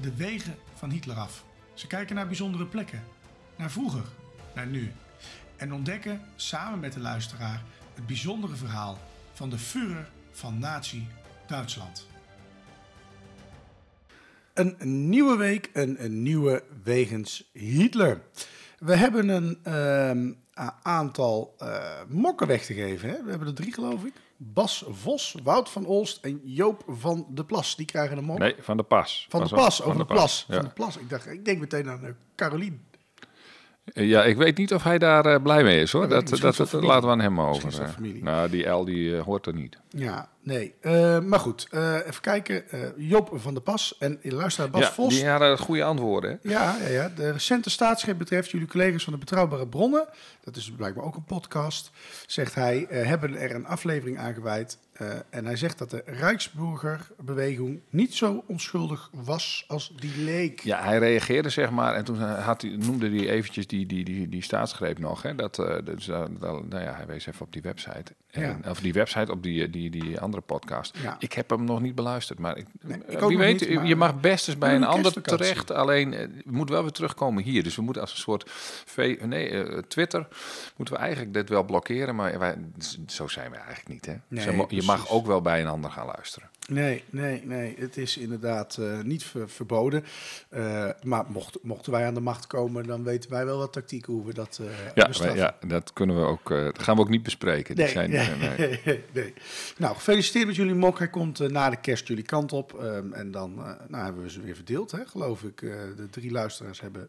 de wegen van Hitler af. Ze kijken naar bijzondere plekken, naar vroeger, naar nu. En ontdekken samen met de luisteraar het bijzondere verhaal van de Führer van Nazi Duitsland. Een nieuwe week, een, een nieuwe wegens Hitler. We hebben een ehm, aantal eh, mokken weg te geven. Hè? We hebben er drie, geloof ik. Bas Vos, Wout van Olst en Joop van de Plas. Die krijgen een mok. Nee, van de pas. van de Pas over de, Plas. Van de Plas. Ik, dacht, ik denk meteen aan uh, Carolien. ja, ik weet niet of hij daar eh, blij mee is hoor. Dat Dat, laten we aan hem over. Eh. Nou, die L die eh, hoort er niet. Ja, nee. Eh, maar goed, eh, even kijken. Eh, Joop van de Pas en luisteraar Bas ja, Vos. die hadden goede antwoorden. hè? Ja, ja, ja, de recente staatsgreep betreft jullie collega's van de Betrouwbare Bronnen, dat is blijkbaar ook een podcast, zegt hij, hebben er een aflevering aan gewijd. eh, en hij zegt dat de Rijksburgerbeweging niet zo onschuldig was als die leek. Ja, hij reageerde zeg maar en toen had hij, noemde hij eventjes die, die, die, die staatsgreep nog. Hè? Dat, dus, nou ja, hij wees even op die website. En, Of die website op die, die, die andere podcast. Ja. Ik heb hem nog niet beluisterd, maar ik, Nee, eh, ik wie weet, niet, maar- je mag best eens bij een ander terecht. Alleen, eh, we moeten wel weer terugkomen hier. Dus we moeten als een soort, ve- nee, eh, Twitter, moeten we eigenlijk dit wel blokkeren. Maar wij, zo zijn we eigenlijk niet, hè. Nee, mo- je mag ook wel bij een ander gaan luisteren. Nee, nee, nee. Het is inderdaad eh, niet ver- verboden. Eh, maar mocht, mochten wij aan de macht komen, dan weten wij wel wat tactieken hoe we dat eh Ja, ja, dat kunnen we ook, dat gaan we ook niet bespreken. Die Nee, zijn, nee, nee. nee. Nou, gefeliciteerd met jullie mok. Hij komt na de kerst jullie kant op. Ehm, en dan nou, hebben we ze weer verdeeld, hè, geloof ik. De drie luisteraars hebben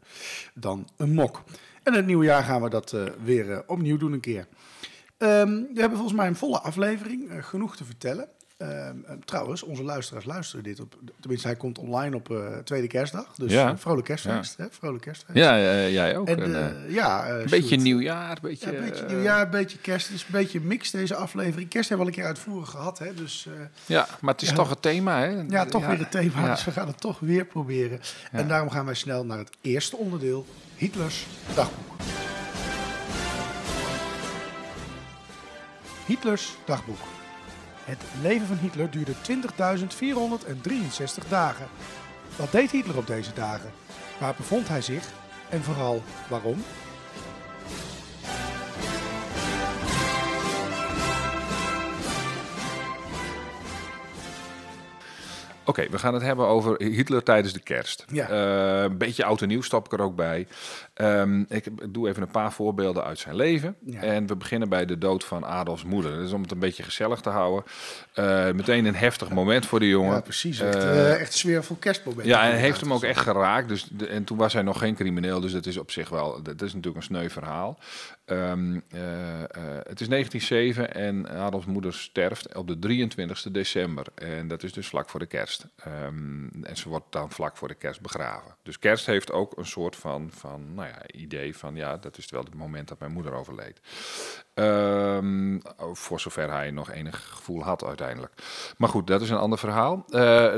dan een mok. En het nieuwe jaar gaan we dat weer opnieuw doen een keer. Ehm, we hebben volgens mij een volle aflevering. genoeg te vertellen. Ehm, eh, trouwens, onze luisteraars luisteren dit op... Tenminste, hij komt online op eh, tweede kerstdag. Dus Ja. eh, vrolijk kerstfeest. Hè? Vrolijk kerstfeest. Ja, ja, jij ook. En, En, eh, ja, een beetje nieuwjaar, een beetje... Ja, een beetje nieuwjaar, een beetje kerst. Het is een beetje mix deze aflevering. Kerst hebben we al een keer uitvoerig gehad, hè? Dus Ja, maar het is Ja. toch het thema, hè? ja, toch weer het thema. ja. Dus we gaan het toch weer proberen. En daarom gaan wij snel naar het eerste onderdeel. Hitlers dagboek. Hitlers dagboek. Het leven van Hitler duurde 20.463 dagen. Wat deed Hitler op deze dagen? Waar bevond hij zich? En vooral waarom? Oké, we gaan het hebben over Hitler tijdens de kerst. Ja. Eh, een beetje oud en nieuw stap ik er ook bij. Ehm, ik doe even een paar voorbeelden uit zijn leven. Ja. En we beginnen bij de dood van Adolfs moeder. Dus om het een beetje gezellig te houden. Eh, meteen een heftig moment voor de jongen. Ja, precies. Echt, eh, echt sfeervol kerstmoment. Ja, en hij heeft hem ook echt geraakt. Dus de, en toen was hij nog geen crimineel. Dus dat is op zich wel. Dat is natuurlijk een sneu verhaal. Ehm, eh, eh, het is 1907 en Adolfs moeder sterft op de 23 december. En dat is dus vlak voor de kerst. Ehm, en ze wordt dan vlak voor de kerst begraven. Dus kerst heeft ook een soort van, van nou ja, idee van ja, dat is wel het moment dat mijn moeder overleed. Ehm, voor zover hij nog enig gevoel had uiteindelijk. Maar goed, dat is een ander verhaal. Eh,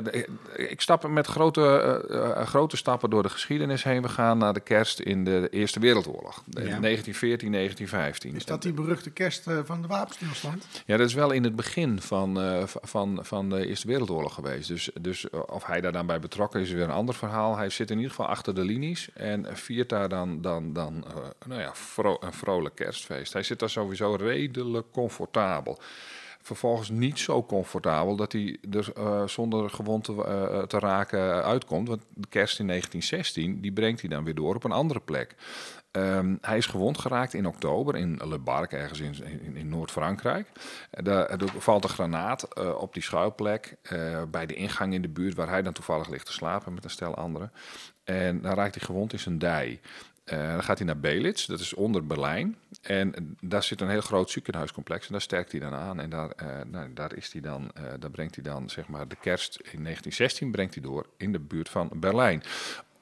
ik stap met grote, eh, eh, grote stappen door de geschiedenis heen. We gaan naar de kerst in de Eerste Wereldoorlog. Ja. 1914, 1915. Is dat die beruchte kerst van de wapenstilstand? Ja, dat is wel in het begin van, van, van de Eerste Wereldoorlog geweest. Dus, dus of hij daar dan bij betrokken is, is weer een ander verhaal. Hij zit in ieder geval achter de linies en viert daar dan, dan, dan nou ja, vro- een vrolijk kerstfeest. Hij zit daar sowieso redelijk comfortabel. vervolgens niet zo comfortabel dat hij er eh, zonder gewond te, eh, te raken uitkomt. Want de kerst in 1916, die brengt hij dan weer door op een andere plek. Ehm, hij is gewond geraakt in oktober in Le Barque, ergens in, in, Noord-Frankrijk. Eh, Daar valt een granaat eh, op die schuilplek eh, bij de ingang in de buurt waar hij dan toevallig ligt te slapen met een stel anderen. En dan raakt hij gewond in zijn dij. Eh, dan gaat hij naar Belitz, dat is onder Berlijn. En daar zit een heel groot ziekenhuiscomplex en daar sterkt hij dan aan. En daar, eh, nou, daar, is hij dan, eh, daar brengt hij dan zeg maar, de kerst in 1916 brengt hij door in de buurt van Berlijn.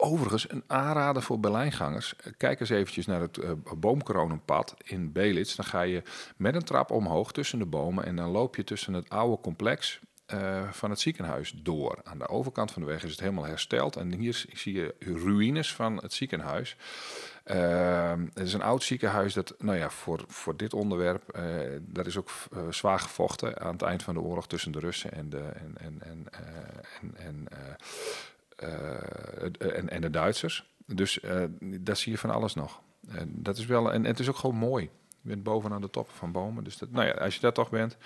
Overigens, een aanrader voor Berlijngangers. Eh, Kijk eens eventjes naar het eh, boomkronenpad in Belitz. Dan ga je met een trap omhoog tussen de bomen en dan loop je tussen het oude complex eh, van het ziekenhuis door. Aan de overkant van de weg is het helemaal hersteld en hier zie je ruïnes van het ziekenhuis. Ehm, het is een oud ziekenhuis dat, nou ja, voor, voor dit onderwerp, daar is ook eh, zwaar gevochten aan het eind van de oorlog tussen de Russen en de, en, en, en, en, en, en, en de Duitsers. Dus daar zie je van alles nog. En dat is wel, en, het is ook gewoon mooi. Je bent bovenaan de toppen van bomen. Dus dat, nou ja, als je dat toch bent.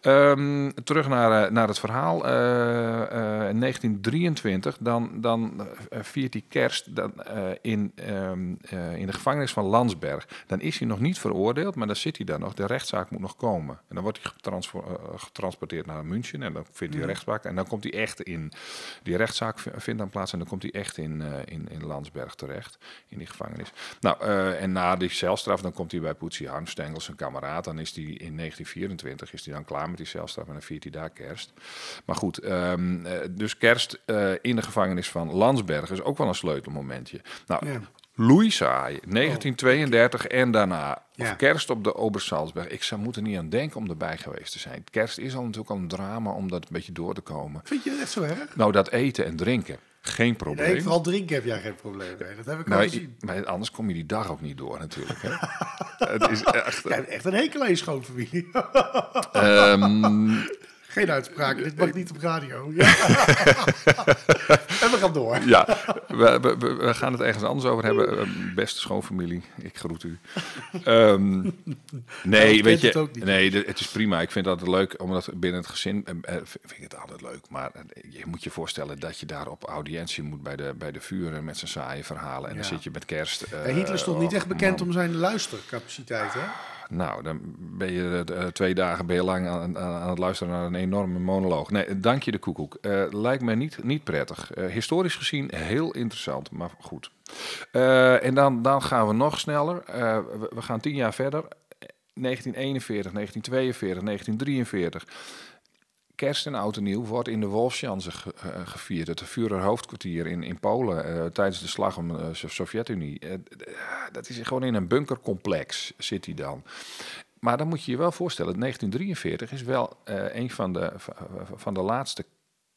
Ehm, terug naar, eh, naar het verhaal. Eh, eh, in 1923, dan, dan viert hij kerst dan, in, ehm, eh, in de gevangenis van Landsberg. Dan is hij nog niet veroordeeld, maar dan zit hij daar nog. De rechtszaak moet nog komen. En dan wordt hij getransporteerd naar München. En dan vindt hij Ja. rechtspraak. En dan komt hij echt in. Die rechtszaak vindt dan plaats. En dan komt hij echt in, in, in Landsberg terecht. In die gevangenis. Nou, en na die celstraf, dan komt hij bij Poetsie Harmstengel, zijn kameraad. Dan is hij in 1924 is hij dan klaar met die celstraf en dan viert hij daar kerst. Maar goed, ehm, eh, dus kerst eh, in de gevangenis van Landsberg is ook wel een sleutelmomentje. Nou, Ja. Louis Saai, 1932 en daarna. Ja. Of kerst op de Obersalzberg. Ik zou moeten niet aan denken om erbij geweest te zijn. Kerst is al natuurlijk al een drama om dat een beetje door te komen. Vind je het echt zo erg? Nou, dat eten en drinken, geen probleem. Nee, vooral drinken heb jij geen probleem mee. Dat heb ik al Nou, gezien. maar anders kom je die dag ook niet door natuurlijk. Hè? het is echt... Jij hebt echt een hekel aan je schoonfamilie. ehm, Geen uitspraak, dit mag niet op radio. Ja. en we gaan door. ja, we, we, we- gaan het ergens anders over hebben. Eh, Beste schoonfamilie, ik groet u. Ehm, nee, kent weet je, het nee, het is prima. Ik vind dat leuk, omdat binnen het gezin eh, eh, vind ik het altijd leuk. Maar je moet je voorstellen dat je daar op audiëntie moet bij de, bij de vuren met zijn saaie verhalen. En dan zit je met kerst. Hitler stond niet echt bekend om zijn luistercapaciteit, hè? Nou, dan ben je eh, twee dagen ben je lang aan, aan het luisteren naar een enorme monoloog. Nee, dank je de koekoek. Eh, lijkt me niet, niet prettig. Eh, historisch gezien heel interessant, maar goed. Eh, en dan, dan gaan we nog sneller. Eh, we gaan tien jaar verder. 1941, 1942, 1943. Kerst en Oud en Nieuw wordt in de Wolfschanze ge- eh, gevierd. Het Führerhoofdkwartier in, in Polen eh, tijdens de slag om de Sovjet-Unie. Eh, d- eh, dat is gewoon in een bunkercomplex zit hij dan. Maar dan moet je je wel voorstellen, 1943 is wel een van de, van de laatste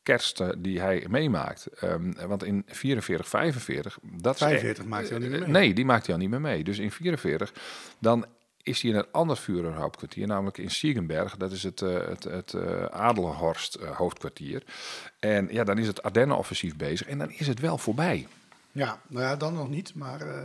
kersten die hij meemaakt. Ehm, want in 44, 45... Dat is echt- 45 maakt hij al niet meer mee. Nee, die maakt hij al niet meer mee. Dus in 44, dan is hij in een ander Führerhauptkwartier, namelijk in Siegenberg. Dat is het, eh, het, het eh, Adelhorst eh, hoofdkwartier. En ja, dan is het Ardennenoffensief bezig en dan is het wel voorbij. Ja, nou ja, dan nog niet, maar... eh,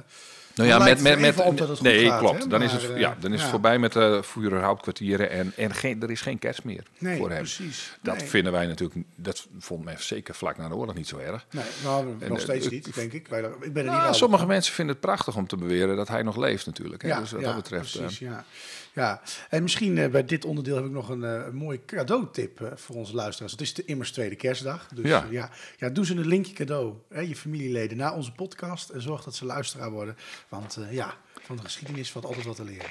Nou ja, met, met, met, op dat het nee, gaat, klopt. hè, Dan is het, eh, ja, dan is ja. het voorbij met de Führerhauptkwartieren en, en geen, er is geen kerst meer nee, voor hem. precies. Dat nee. vinden wij natuurlijk, dat vond men zeker vlak na de oorlog niet zo erg. Nee, nou, En, nog eh, steeds niet, denk ik. Wij- Ik ben er niet Nou, oud. sommige mensen vinden het prachtig om te beweren dat hij nog leeft natuurlijk. Hè? Ja, dus wat ja, dat betreft... eh, precies, ja. Ja. En misschien eh, bij dit onderdeel heb ik nog een, eh, een mooie cadeautip eh, voor onze luisteraars. Het is de immers tweede kerstdag. Dus Ja. ja. doe ze een linkje cadeau. Hè, je familieleden naar onze podcast. En zorg dat ze luisteraar worden. Want ja, van de geschiedenis valt altijd wat te leren.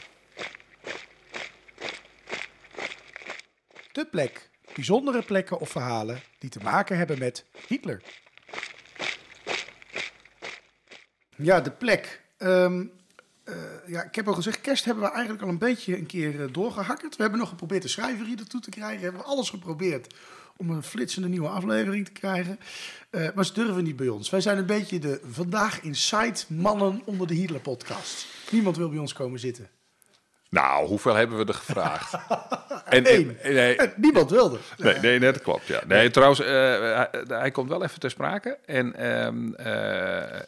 De plek. Bijzondere plekken of verhalen die te maken hebben met Hitler. Ja, de plek. Ehm, eh, ja, ik heb al gezegd, kerst hebben we eigenlijk al een beetje een keer eh, doorgehakkerd. We hebben nog geprobeerd de schrijver hier naartoe te krijgen. We hebben alles geprobeerd om een flitsende nieuwe aflevering te krijgen. Eh, maar ze durven niet bij ons. Wij zijn een beetje de vandaag in sight mannen onder de Hitler podcast. Niemand wil bij ons komen zitten. Nou, hoeveel hebben we er gevraagd? en, nee, niemand wilde. nee, nee, dat klopt. Ja. Nee, trouwens, hij, hij komt wel even ter sprake. En ehm, eh,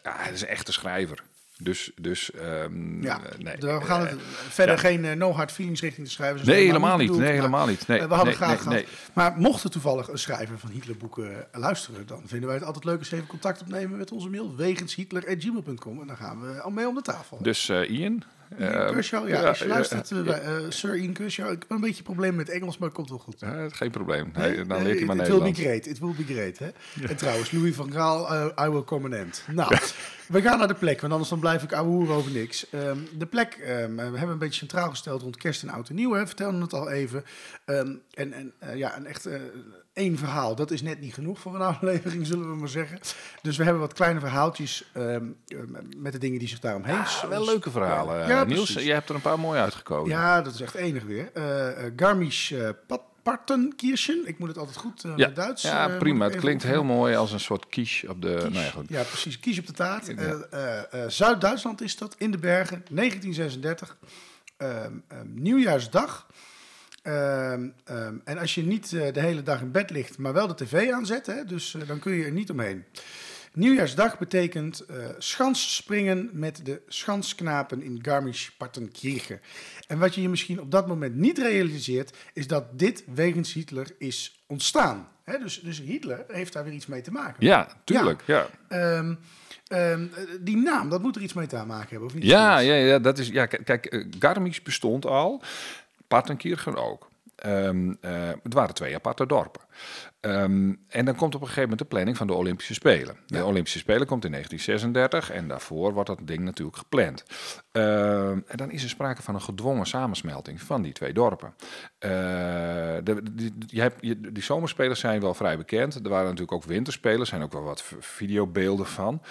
ja, hij is een echte schrijver. Dus, dus ehm, Ja, eh, nee. we gaan het verder ja. geen eh, no hard feelings richting de schrijvers. Nee, helemaal niet. bedoeld, Nee, helemaal niet. Nee, eh, we hadden nee, graag nee, gehad. Maar mocht er toevallig een schrijver van Hitlerboeken eh, luisteren, dan vinden wij het altijd leuk als even contact opnemen met onze mail wegenshitler.gmail.com en dan gaan we al mee om de tafel. Dus eh, Ian. Ian eh, Kershaw, ja, als je luistert, eh, Sir Ian Kershaw. Ik heb een beetje probleem met Engels, maar het komt wel goed. geen probleem. Nee? Dan leert hij maar it will be Nederlands. great, it will be great. Hè? En trouwens, Louis van Gaal, eh, I will come an end. Nou, we gaan naar de plek, want anders dan blijf ik ouwe over niks. Ehm, de plek ehm, we hebben een beetje centraal gesteld rond kerst en oud en nieuw. Hè? Vertelden het al even. Ehm, en en eh, ja, een echt één verhaal, dat is net niet genoeg voor een aflevering, zullen we maar zeggen. Dus we hebben wat kleine verhaaltjes ehm, eh, met de dingen die zich daaromheen... Ah, wel leuke verhalen. Ja, Ja, Niels, precies. je hebt er een paar mooi uitgekozen. Ja, dat is echt enig weer. Eh eh, Garmisch eh Pat- Partenkirchen. Ik moet het altijd goed uh, ja. Duits. ja eh, prima. Het klinkt heel mooi als een soort quiche op de... Kies. Nou ja, goed. Ja, precies. Kies op de taart. Ja. Eh, eh, eh, Zuid-Duitsland is dat, in de bergen, 1936. Ehm, ehm, nieuwjaarsdag. Ehm, ehm, en als je niet eh, de hele dag in bed ligt, maar wel de tv aanzet, hè, dus eh, dan kun je er niet omheen. Nieuwjaarsdag betekent eh schansspringen met de schansknapen in Garmisch-Partenkirchen. En wat je je misschien op dat moment niet realiseert, is dat dit wegens Hitler is ontstaan. Hè, dus, dus Hitler heeft daar weer iets mee te maken. Ja, tuurlijk. Ja, Ehm, ehm, eh, die naam, dat moet er iets mee te maken hebben, of niet? ja, ja, ja, dat is... Ja, kijk, Garmisch bestond al. Partenkirchen ook. Ehm, eh, het waren twee aparte dorpen. Ehm, en dan komt op een gegeven moment de planning van de Olympische Spelen. De Ja. Olympische Spelen komt in 1936 en daarvoor wordt dat ding natuurlijk gepland. Ehm, en dan is er sprake van een gedwongen samensmelting van die twee dorpen. Eh, de, die, je- die zomerspelers zijn wel vrij bekend. Er waren natuurlijk ook winterspelers, er zijn ook wel wat videobeelden van.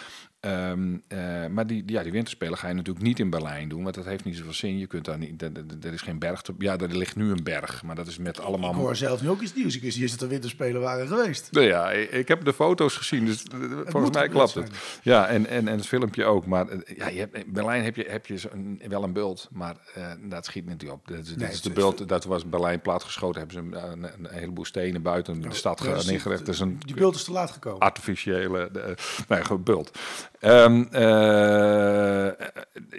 Ehm, eh, maar die, die- ja, die winterspelen ga je natuurlijk niet in Berlijn doen, want dat heeft niet zoveel zin. Je kunt daar niet, er, is geen berg. Te, ja, er ligt nu een berg, maar dat is met allemaal. Ik hoor zelf nu ook iets nieuws. Ik wist niet dat er winterspelen waren geweest. Nou ja, ik, heb de foto's gezien, dus eh, volgens mij klopt zijn. het. Ja, en, en, en het filmpje ook. Maar eh, ja, je hebt, in Berlijn heb je, heb je wel een bult, maar eh, dat schiet niet op. Dat is, Nee, de bult, dat was Berlijn platgeschoten, hebben ze een, heleboel stenen buiten de stad Ja, neergelegd. die- Dat is Die te laat gekomen. artificiële, de, nee, bult. Ehm, eh,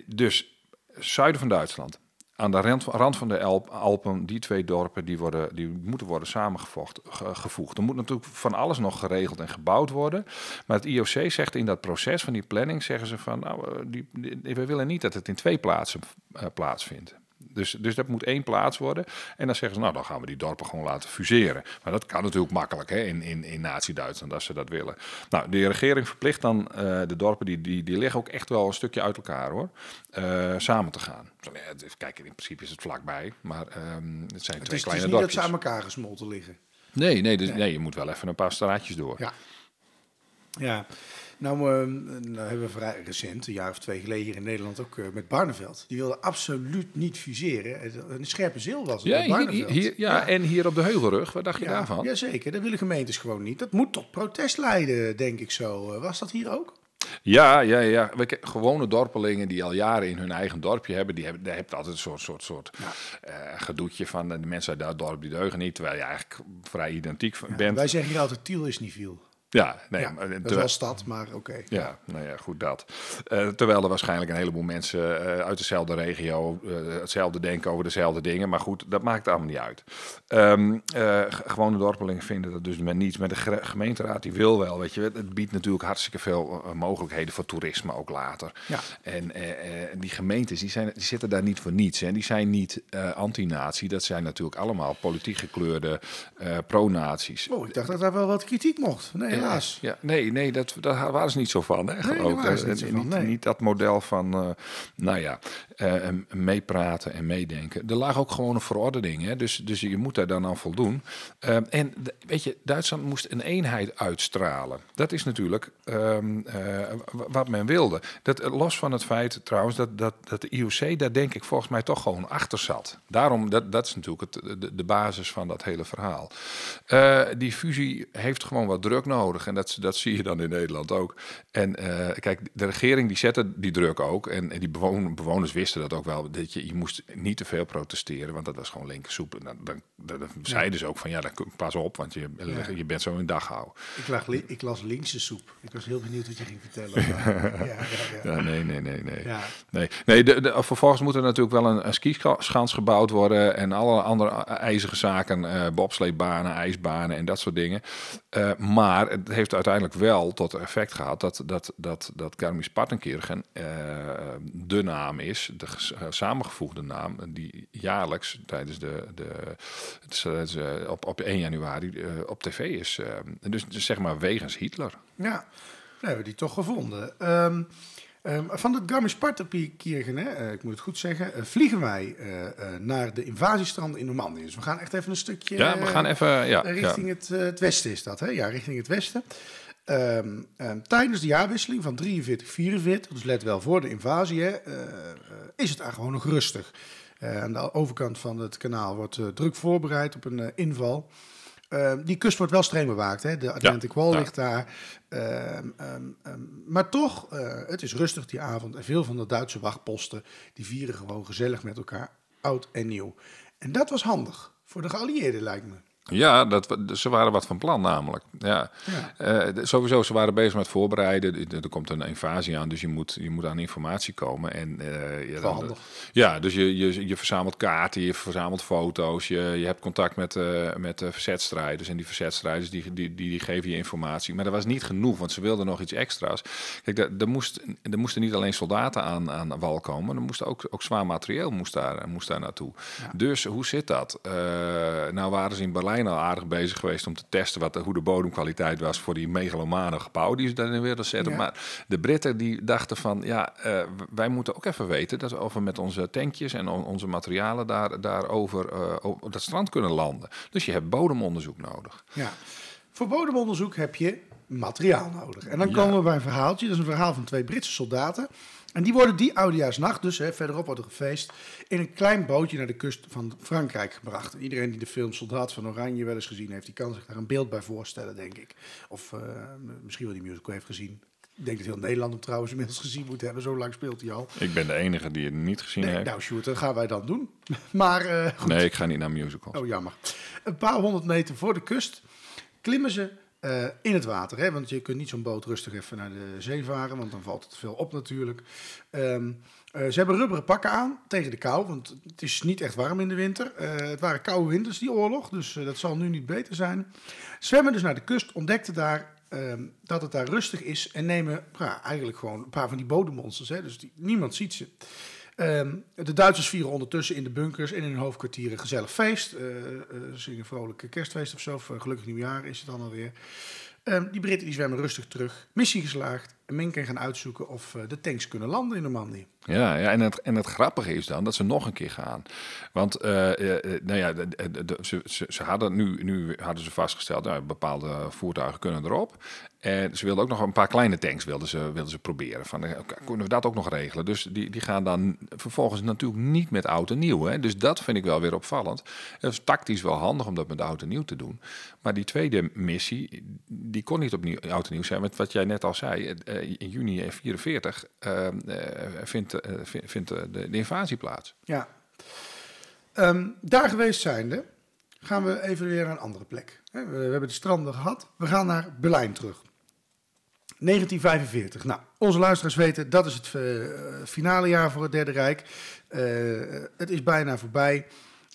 dus zuiden van Duitsland. Aan de rand, van de Alp- Alpen, die twee dorpen, die, worden, die moeten worden samengevoegd. Er moet natuurlijk van alles nog geregeld en gebouwd worden. Maar het IOC zegt in dat proces van die planning, zeggen ze van, nou, eh, die- we willen niet dat het in twee plaatsen eh, plaatsvindt. Dus, dus dat moet één plaats worden. En dan zeggen ze, nou, dan gaan we die dorpen gewoon laten fuseren. Maar dat kan natuurlijk makkelijk hè, in, in, in Nazi-Duitsland, als ze dat willen. Nou, de regering verplicht dan eh, de dorpen, die, die, die liggen ook echt wel een stukje uit elkaar, hoor, eh, samen te gaan. Nee, Kijk, in principe is het vlakbij, maar ehm, het zijn Het twee is, het is kleine niet dat dorpjes. ze aan elkaar gesmolten liggen. Nee, nee, dus, nee, je moet wel even een paar straatjes door. Ja. Ja. Nou, ehm, nou hebben we vrij recent, een jaar of twee geleden hier in Nederland ook eh, met Barneveld. Die wilde absoluut niet fuseren. Een scherpe zeel was het Ja, hier, Barneveld. hier, ja, en hier op de Heuvelrug, wat dacht je ja, daarvan? Jazeker, dat willen gemeentes gewoon niet. Dat moet tot protest leiden, denk ik zo. Eh, Was dat hier ook? Ja, ja, ja. We, gewone dorpelingen die al jaren in hun eigen dorpje hebben, die hebben, daar hebt altijd een soort, soort, soort eh, gedoetje van de mensen uit dat dorp die deugen niet, terwijl je eigenlijk vrij identiek bent. Wij zeggen hier altijd, Tiel is niet veel. Ja, nee, ja, maar, dat is wel stad, maar oké. Ja, nou ja, goed dat. Eh, terwijl er waarschijnlijk een heleboel mensen eh, uit dezelfde regio eh, hetzelfde denken over dezelfde dingen. Maar goed, dat maakt allemaal niet uit. G- gewone dorpelingen vinden dat dus met niets. Maar de gemeenteraad die wil wel, weet je. Het biedt natuurlijk hartstikke veel mogelijkheden voor toerisme ook later. Ja. En die gemeentes die zijn, die zitten daar niet voor niets. Hè. Die zijn niet anti-natie. Dat zijn natuurlijk allemaal politiek gekleurde pro-naties. Oh, ik dacht dat daar wel wat kritiek mocht. Nee, helaas. Ja, nee, nee dat, daar waren ze niet zo van. Hè, geloof daar niet zo van, niet, nee. niet dat model van, eh, nou ja, eh, meepraten en meedenken. Er lag ook gewoon een verordening, hè, dus, dus je moet daar dan aan voldoen. Eh, en weet je, Duitsland moest een eenheid uitstralen. Dat is natuurlijk ehm, eh, wat men wilde. Dat, los van het feit trouwens dat, dat, dat de IOC daar denk ik volgens mij toch gewoon achter zat. Daarom, dat, dat is natuurlijk het, de, de basis van dat hele verhaal. Die fusie heeft gewoon wat druk nodig. Nodig. En dat, dat zie je dan in Nederland ook. En eh, kijk, de regering die zette die druk ook. En, en die bewon- bewoners wisten dat ook wel. Dat je, je moest niet te veel protesteren, want dat was gewoon linkersoep. En dan, dan, dan, dan zeiden ze ook van ja, dan, pas op, want je, je bent zo in dag houden. Ik, lag, ik las linkse soep. Ik was heel benieuwd wat je ging vertellen. ja, ja, ja. Ja, nee, nee, nee, nee. Nee, nee de, de, vervolgens moet er natuurlijk wel een, een skischans gebouwd worden en alle andere ijzige zaken, eh bobsleebanen, ijsbanen en dat soort dingen. Eh, maar het heeft uiteindelijk wel tot effect gehad dat, dat, dat, dat Garmisch-Partenkirchen eh, de naam is, de eh, samengevoegde naam, die jaarlijks tijdens de, de eh, op, op 1 januari op tv is. dus, dus zeg maar wegens Hitler. Ja, dan hebben we die toch gevonden. Ehm, ehm, van het Garmisch-Partenkirchen, eh, ik moet het goed zeggen, eh, vliegen wij eh, naar de invasiestranden in Normandië. Dus we gaan echt even een stukje... Ja, we gaan even. Ja, ja. richting Het, het westen is dat, hè? Ja, richting het westen. Ehm, ehm, tijdens de jaarwisseling van 43-44, dus let wel voor de invasie, hè, is het daar gewoon nog rustig. Aan de overkant van het kanaal wordt druk voorbereid op een inval. Ehm, die kust wordt wel streng bewaakt. Hè? De Atlantic Wall ja. ligt daar. Ehm, ehm, maar toch, eh, het is rustig die avond. En veel van de Duitse wachtposten die vieren gewoon gezellig met elkaar oud en nieuw. En dat was handig voor de geallieerden, lijkt me. Ja, dat, ze waren wat van plan namelijk. Ja. Eh, sowieso, ze waren bezig met voorbereiden. Er- Er komt een invasie aan, dus je moet, je moet aan informatie komen. En, eh, ja, dan- dus je, je, je verzamelt kaarten, je verzamelt foto's. Je, je hebt contact met, eh met de verzetstrijders. En die verzetstrijders die, die, die, die geven je informatie. Maar dat was niet genoeg, want ze wilden nog iets extra's. Kijk, er, er, moest, er moesten niet alleen soldaten aan, aan wal komen. Er moest ook, ook zwaar materieel moest daar, moest daar naartoe. Dus hoe zit dat? Nou waren ze in Berlijn al aardig bezig geweest om te testen wat de, hoe de bodemkwaliteit was voor die megalomane gebouw die ze daarin wilden zetten. Ja. Maar de Britten die dachten van ja, eh, wij moeten ook even weten dat we of we met onze tankjes en on- onze materialen daar, daarover eh, op dat strand kunnen landen. Dus je hebt bodemonderzoek nodig. Ja. Voor bodemonderzoek heb je materiaal nodig. En dan Ja. komen we bij een verhaaltje. Dat is een verhaal van twee Britse soldaten. En die worden die oudejaarsnacht, dus hè, verderop wordt er gefeest, in een klein bootje naar de kust van Frankrijk gebracht. En iedereen die de film Soldaat van Oranje wel eens gezien heeft, die kan zich daar een beeld bij voorstellen, denk ik. Of eh, misschien wel die musical heeft gezien. Ik denk dat heel Nederland hem trouwens inmiddels gezien moet hebben. Zo lang speelt hij al. Ik ben de enige die het niet gezien Nee, heeft. nou, Sjoerd, dat gaan wij dan doen. Maar eh, goed. nee, ik ga niet naar musicals. Oh, jammer. Een paar honderd meter voor de kust klimmen ze eh, in het water. Hè? Want je kunt niet zo'n boot rustig even naar de zee varen, want dan valt het veel op natuurlijk. Ehm, eh, ze hebben rubberen pakken aan tegen de kou, want het is niet echt warm in de winter. Eh, het waren koude winters, die oorlog, dus dat zal nu niet beter zijn. Zwemmen dus naar de kust, ontdekten daar ehm, dat het daar rustig is en nemen ja, eigenlijk gewoon een paar van die bodemmonsters. Hè? Dus niemand ziet ze. Ehm, de Duitsers vieren ondertussen in de bunkers en in hun hoofdkwartieren gezellig feest. Eh, eh, zingen vrolijke kerstfeest of zo. Eh, gelukkig nieuwjaar is het dan alweer. Ehm, die Britten die zwemmen rustig terug. Missie geslaagd. En men kan gaan uitzoeken of eh, de tanks kunnen landen in Normandië. Ja, ja en, het, en het grappige is dan dat ze nog een keer gaan. Want eh, eh, nou ja, de, de- de- ze, ze, ze hadden nu, nu hadden ze vastgesteld, nou, bepaalde voertuigen kunnen erop. En ze wilden ook nog een paar kleine tanks wilden ze, wilden ze proberen. Van, kunnen we dat ook nog regelen? Dus die, die gaan dan vervolgens natuurlijk niet met oud en nieuw. Hè? Dus dat vind ik wel weer opvallend. Het is tactisch wel handig om dat met oud en nieuw te doen. Maar die tweede missie, die kon niet opnieuw oud en nieuw zijn. Want wat jij net al zei, in juni 1944 eh, eh, vindt, eh, vindt, vindt de, de invasie plaats. Ja. Ehm, daar geweest zijnde gaan we even weer naar een andere plek. We, hebben de stranden gehad. We gaan naar Berlijn terug. 1945. Nou, onze luisteraars weten, dat is het eh, finale jaar voor het Derde Rijk. Eh, het is bijna voorbij.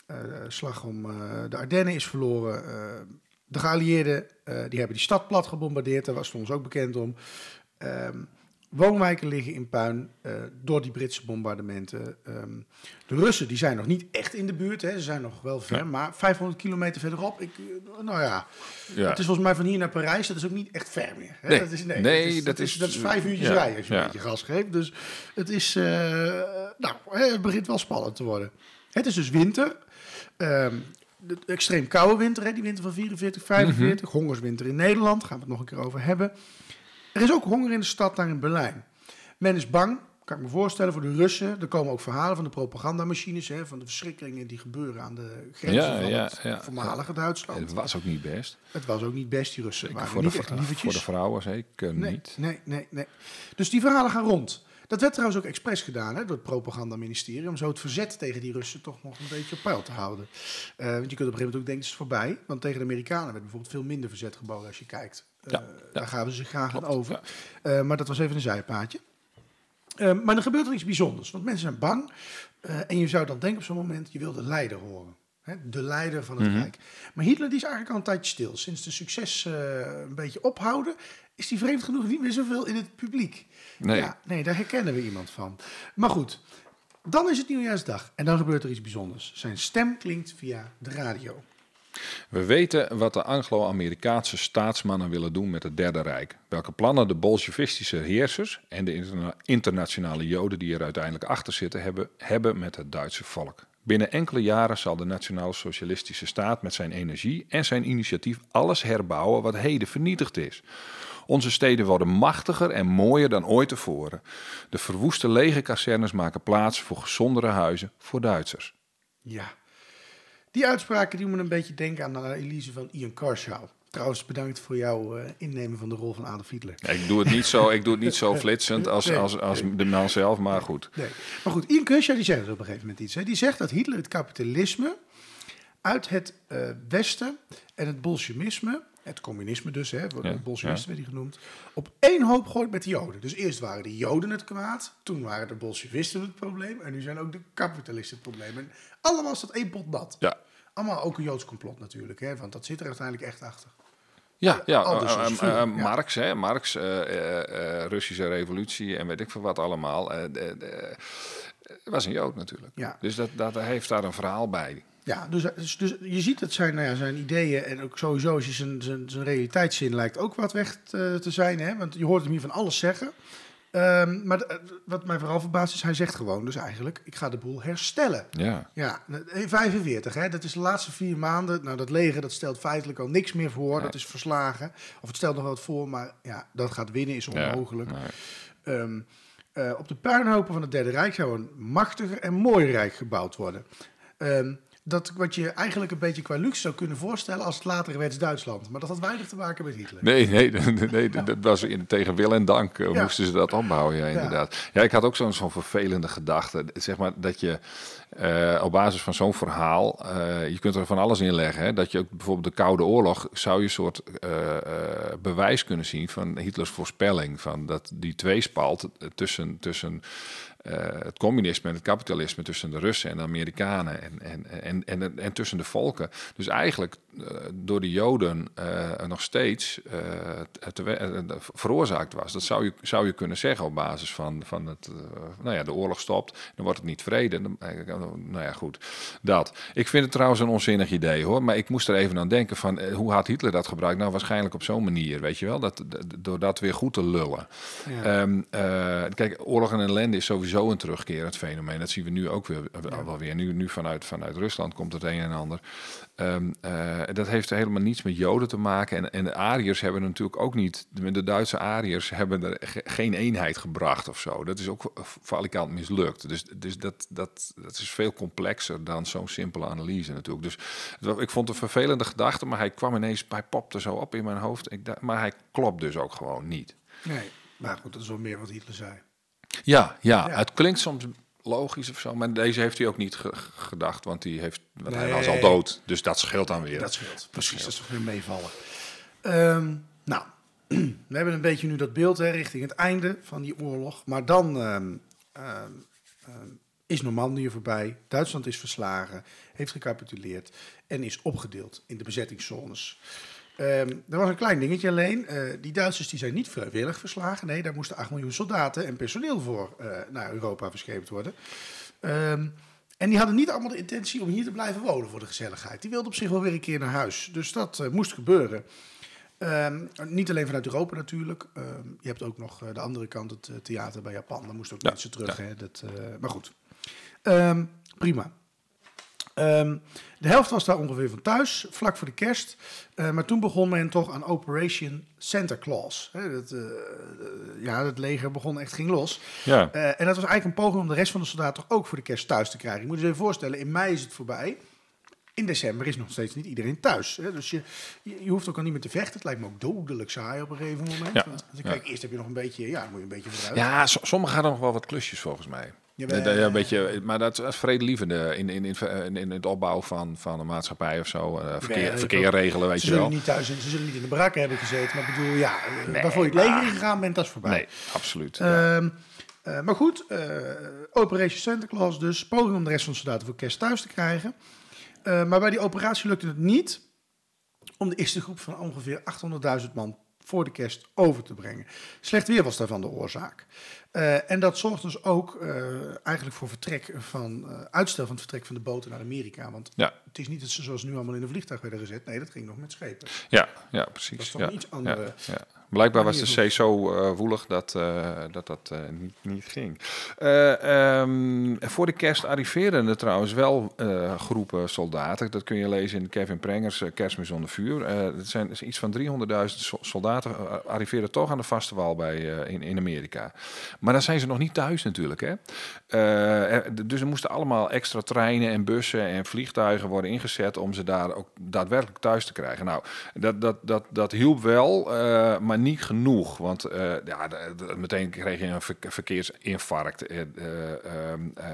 Eh, slag om eh, de Ardennen is verloren. Eh, de geallieerden eh, die hebben die stad plat gebombardeerd. Daar was het ons ook bekend om. Ehm, woonwijken liggen in puin eh, door die Britse bombardementen. Ehm, de Russen die zijn nog niet echt in de buurt. Hè. Ze zijn nog wel ver, Ja. maar 500 kilometer verderop. Ik, eh, nou ja, Ja. het is volgens mij van hier naar Parijs. Dat is ook niet echt ver meer. Hè? Nee. dat is, nee, Nee, dat is, dat is, is- dat is vijf uurtjes ja, rijden als je een beetje gas geeft. Dus het is, eh, nou, het begint wel spannend te worden. Het is dus winter. Ehm, de extreem koude winter, hè, die winter van 44, 45. Mhm. Hongerswinter in Nederland, gaan we het nog een keer over hebben. Er is ook honger in de stad daar in Berlijn. Men is bang, kan ik me voorstellen, voor de Russen. Er komen ook verhalen van de propagandamachines, hè, van de verschrikkingen die gebeuren aan de grenzen Ja, van ja, het ja. voormalige Duitsland. Het was ook niet best. Het was ook niet best, die Russen. Zeker waren voor de, niet echt vrou- lievertjes. voor de vrouwen zeker nee, niet. Nee, nee, nee. Dus die verhalen gaan rond. Dat werd trouwens ook expres gedaan hè, door het propagandaministerie... om zo het verzet tegen die Russen toch nog een beetje op peil te houden. Eh, want je kunt op een gegeven moment ook denken, het is voorbij. Want tegen de Amerikanen werd bijvoorbeeld veel minder verzet geboden als je kijkt. Ja, ja. Daar gaven ze graag aan over. ja. Eh, maar dat was even een zijpaadje. Maar er gebeurt er iets bijzonders. Want mensen zijn bang. en je zou dan denken op zo'n moment, je wil de leider horen. De leider van het Mhm. Rijk. Maar Hitler die is eigenlijk al een tijdje stil. Sinds de succes eh, een beetje ophouden, is hij vreemd genoeg niet meer zoveel in het publiek. Nee. Ja, nee, daar herkennen we iemand van. Maar goed, dan is het nieuwjaarsdag. En dan gebeurt er iets bijzonders. Zijn stem klinkt via de radio. We weten wat de Anglo-Amerikaanse staatsmannen willen doen met het Derde Rijk. Welke plannen de bolsjevistische heersers en de interna- internationale Joden die er uiteindelijk achter zitten hebben, hebben met het Duitse volk. Binnen enkele jaren zal de Nationaal-Socialistische Staat met zijn energie en zijn initiatief alles herbouwen wat heden vernietigd is. Onze steden worden machtiger en mooier dan ooit tevoren. De verwoeste lege kazernes maken plaats voor gezondere huizen voor Duitsers. Ja. Die uitspraken die me een beetje denken aan de analyse van Ian Kershaw. Trouwens, bedankt voor jouw eh, innemen van de rol van Adolf Hitler. Ja, Ik doe het niet zo, ik doe het niet zo flitsend als, als, als de man zelf, maar goed. Nee. Maar goed, Ian die zegt op een gegeven moment iets. Hè. Die zegt dat Hitler het kapitalisme uit het eh, Westen en het bolsjewisme, het communisme dus, hè, Ja, het bolsjewisme werd hij genoemd, op één hoop gooit met de Joden. Dus eerst waren de Joden het kwaad, toen waren de bolsjewisten het probleem en nu zijn ook de kapitalisten het probleem. En allemaal is dat één pot nat. Ja, Allemaal ook een Joods complot natuurlijk, hè, want dat zit er uiteindelijk echt achter. ja, ja eh, eh, eh. Marx, hè, Marx, eh, eh, eh, Russische revolutie en weet ik veel wat allemaal. eh, de- de- was een Jood natuurlijk. Ja. Dus dat, dat heeft daar een verhaal bij. Ja, dus, dus, dus je ziet dat zijn, nou ja, zijn ideeën en ook sowieso zijn, zijn, zijn realiteitszin lijkt ook wat weg te, te zijn. Hè? Want je hoort hem hier van alles zeggen. Ehm, maar de- wat mij vooral verbaast is, hij zegt gewoon dus eigenlijk, ik ga de boel herstellen. Ja, Ja, in 45, hè, dat is de laatste vier maanden. Nou, dat leger dat stelt feitelijk al niks meer voor. Dat is verslagen. Of het stelt nog wat voor, maar ja, dat gaat winnen is Ja, onmogelijk. nee. Ehm, eh, op de puinhopen van het Derde Rijk zou een machtiger en mooier rijk gebouwd worden. Ehm, dat wat je eigenlijk een beetje qua luxe zou kunnen voorstellen als het latere West-Duitsland. Maar dat had weinig te maken met Hitler. Nee, nee, nee, nee, dat was in, tegen wil en dank eh, Ja. moesten ze dat opbouwen, ja, inderdaad. Ja, ik had ook zo'n zo'n vervelende gedachte. Zeg maar dat je eh, op basis van zo'n verhaal, eh, je kunt er van alles in leggen. Hè, dat je ook bijvoorbeeld de Koude Oorlog, zou je een soort bewijs kunnen zien van Hitlers voorspelling. Van dat die tweespalt tussen, tussen het communisme en het kapitalisme, tussen de Russen en de Amerikanen en, en, en, en, en tussen de volken. Dus eigenlijk eh, door de Joden eh, nog steeds eh, te- te- eh, veroorzaakt was. Dat zou je, zou je kunnen zeggen op basis van, van het, eh, nou ja, de oorlog stopt, dan wordt het niet vrede. Eh, nou ja, goed, dat. Ik vind het trouwens een onzinnig idee hoor, maar ik moest er even aan denken van eh, hoe had Hitler dat gebruikt? Nou, waarschijnlijk op zo'n manier, weet je wel, dat, door dat weer goed te lullen. Ehm, eh, kijk, oorlog en ellende is sowieso een terugkerend fenomeen. Dat zien we nu ook weer, eh, wel weer. Nu, nu vanuit, vanuit Rusland komt het een en ander. Ehm, eh, dat heeft helemaal niets met Joden te maken. En, en de Ariërs hebben natuurlijk ook niet... De, Duitse Ariërs hebben er ge- geen eenheid gebracht of zo. Dat is ook valikant mislukt. Dus, dus dat, dat, dat is veel complexer dan zo'n simpele analyse natuurlijk. Dus het ik vond het een vervelende gedachte, maar hij kwam ineens... Hij popte zo op in mijn hoofd. Ik dacht, maar hij klopt dus ook gewoon niet. Nee, maar goed, dat is wel meer wat Hitler zei. Ja, ja, Ja. het klinkt soms logisch of zo, maar deze heeft hij ook niet ge- gedacht, want, die heeft, want hij was al dood. Dus dat scheelt dan weer. Dat scheelt. Precies, dat is toch weer meevallen. Ehm, nou, we hebben een beetje nu dat beeld hè, richting het einde van die oorlog. Maar dan ehm, ehm, is Normandië voorbij. Duitsland is verslagen, heeft gecapituleerd en is opgedeeld in de bezettingszones. Ehm er was een klein dingetje alleen. Eh, die Duitsers die zijn niet vrijwillig verslagen. Nee, daar moesten 8 miljoen soldaten en personeel voor eh, naar Europa verscheept worden. Ehm, en die hadden niet allemaal de intentie om hier te blijven wonen voor de gezelligheid. Die wilden op zich wel weer een keer naar huis. Dus dat eh, moest gebeuren. Ehm, niet alleen vanuit Europa natuurlijk. Je hebt ook nog de andere kant, het theater bij Japan. Daar moesten ook Ja, mensen terug. Hè? Dat, maar goed, prima. Ehm, de helft was daar ongeveer van thuis, vlak voor de kerst. Eh, maar toen begon men toch aan Operation Santa Claus. Hè, dat, eh, eh, ja, het leger begon echt, ging los. Ja. En dat was eigenlijk een poging om de rest van de soldaten toch ook voor de kerst thuis te krijgen. Je moet je even voorstellen, in mei is het voorbij. In december is nog steeds niet iedereen thuis. Hè? Dus je, je, je hoeft ook al niet meer te vechten. Het lijkt me ook dodelijk saai op een gegeven moment. Ja, Want, als ik ja. kijk, eerst heb je nog een beetje, ja, moet je een beetje vooruit. Ja, so- sommigen hadden nog wel wat klusjes volgens mij. Jawel. Ja, ja, een beetje, maar dat is vredelievende in, in, in, in, in het opbouw van, van een maatschappij of zo. eh, verkeer, verkeer regelen, weet Ze je zullen wel. niet thuis zijn, ze zullen niet in de barakken hebben gezeten. Maar ik bedoel, ja, eh, Nee, waarvoor je het leger ingegaan bent, dat is voorbij. Nee, absoluut. Ehm, eh, maar goed, Operation Santa Claus dus. Poging om de rest van de soldaten voor kerst thuis te krijgen. Maar bij die operatie lukte het niet om de eerste groep van ongeveer 800.000 man voor de kerst over te brengen. Slecht weer was daarvan de oorzaak. Eh, en dat zorgt dus ook eh, eigenlijk voor vertrek van, eh, uitstel van het vertrek van de boten naar Amerika. Want Ja. het is niet dat ze zoals nu allemaal in een vliegtuig werden gezet. Nee, dat ging nog met schepen. Ja, ja, precies. Dat is toch ja, iets andere- Ja, ja. Blijkbaar was de zee zo eh, woelig dat eh, dat, dat eh, niet, niet ging. Eh, ehm, voor de kerst arriveren er trouwens wel groepen soldaten. Dat kun je lezen in Kevin Prengers Kerstmis zonder vuur. Het zijn is iets van 300.000 so- soldaten arriveren toch aan de vaste wal bij, in, in Amerika. Maar dan zijn ze nog niet thuis natuurlijk. Hè? Dus er moesten allemaal extra treinen en bussen en vliegtuigen worden ingezet om ze daar ook daadwerkelijk thuis te krijgen. Nou, dat, dat, dat, dat hielp wel, eh, maar niet genoeg. Want eh, ja, meteen kreeg je een ver- verkeersinfarct. Eh, eh, ehm, eh,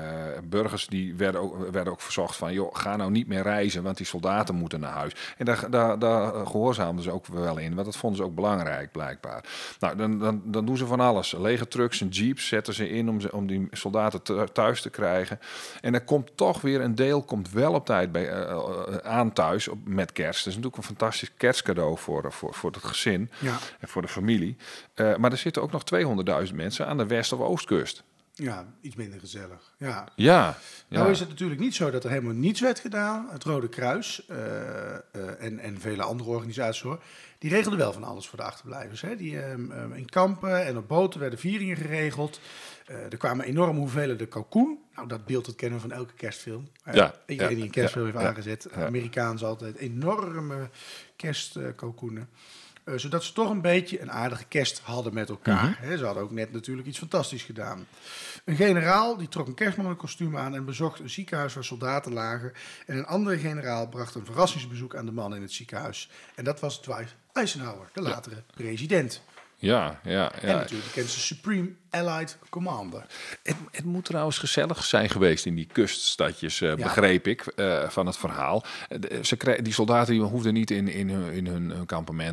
burgers die werden ook, werden ook verzocht van, joh, ga nou niet meer reizen, want die soldaten moeten naar huis. En daar, daar, daar gehoorzaamden ze ook wel in, want dat vonden ze ook belangrijk, blijkbaar. Nou, dan, dan, dan doen ze van alles. Lege trucks en jeeps zetten ze in om, ze, om die soldaten thu- thuis te krijgen. En er komt toch weer een deel komt wel op tijd bij, aan thuis op, met kerst. Dat is natuurlijk een fantastisch kerstcadeau voor, voor, voor het gezin Ja, en voor de familie. Eh, maar er zitten ook nog 200.000 mensen aan de west- of oostkust. ja iets minder gezellig. Ja. Ja, ja. Nou is het natuurlijk niet zo dat er helemaal niets werd gedaan. Het Rode Kruis eh, eh, en, en vele andere organisaties hoor, die regelden wel van alles voor de achterblijvers. Hè. Die, ehm, ehm, in kampen en op boten werden vieringen geregeld. Er kwamen enorme hoeveelheden kalkoen. Nou, dat beeld dat kennen we van elke kerstfilm. Ja, iedereen ja, die een kerstfilm ja, heeft aangezet. Amerikaans altijd enorme kerstkalkoenen. Eh, zodat ze toch een beetje een aardige kerst hadden met elkaar. Mhm. Ze hadden ook net natuurlijk iets fantastisch gedaan. Een generaal die trok een kerstmannenkostuum aan en bezocht een ziekenhuis waar soldaten lagen. En een andere generaal bracht een verrassingsbezoek aan de man in het ziekenhuis. En dat was Dwight Eisenhower, de latere president. Ja, ja, En ja. natuurlijk bekend als Supreme Allied Commander. Het, het moet trouwens gezellig zijn geweest in die kuststadjes, eh, begreep ik, eh, van het verhaal. Eh, de- Ze die soldaten die hoefden niet in, in, hun, in hun,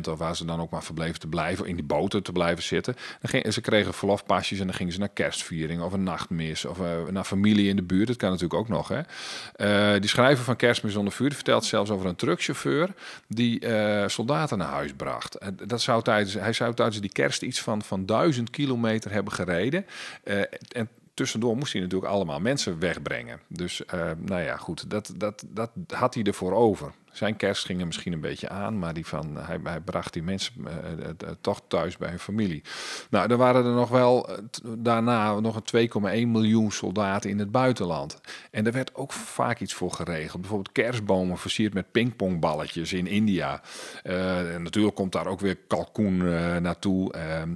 of waar ze dan ook maar verbleven te blijven, in die boten te blijven zitten. Dan ging, ze kregen verlofpasjes en dan gingen ze naar kerstviering of een nachtmis of naar familie in de buurt. Dat kan natuurlijk ook nog. Hè. Die schrijver van Kerstmis zonder vuur vertelt zelfs over een truckchauffeur die soldaten naar huis bracht. En dat zou tijdens, hij zou tijdens die kerst iets van, van duizend kilometer hebben gereden. Eh, en tussendoor moest hij natuurlijk allemaal mensen wegbrengen. Dus eh, nou ja, goed, dat, dat, dat had hij ervoor over. Zijn kerst ging er misschien een beetje aan, maar die van, hij, hij bracht die mensen eh, eh, eh, toch thuis bij hun familie. Nou, er waren er nog wel daarna nog een 2,1 miljoen soldaten in het buitenland. En er werd ook vaak iets voor geregeld. Bijvoorbeeld kerstbomen versierd met pingpongballetjes in India. En natuurlijk komt daar ook weer kalkoen naartoe. Ehm,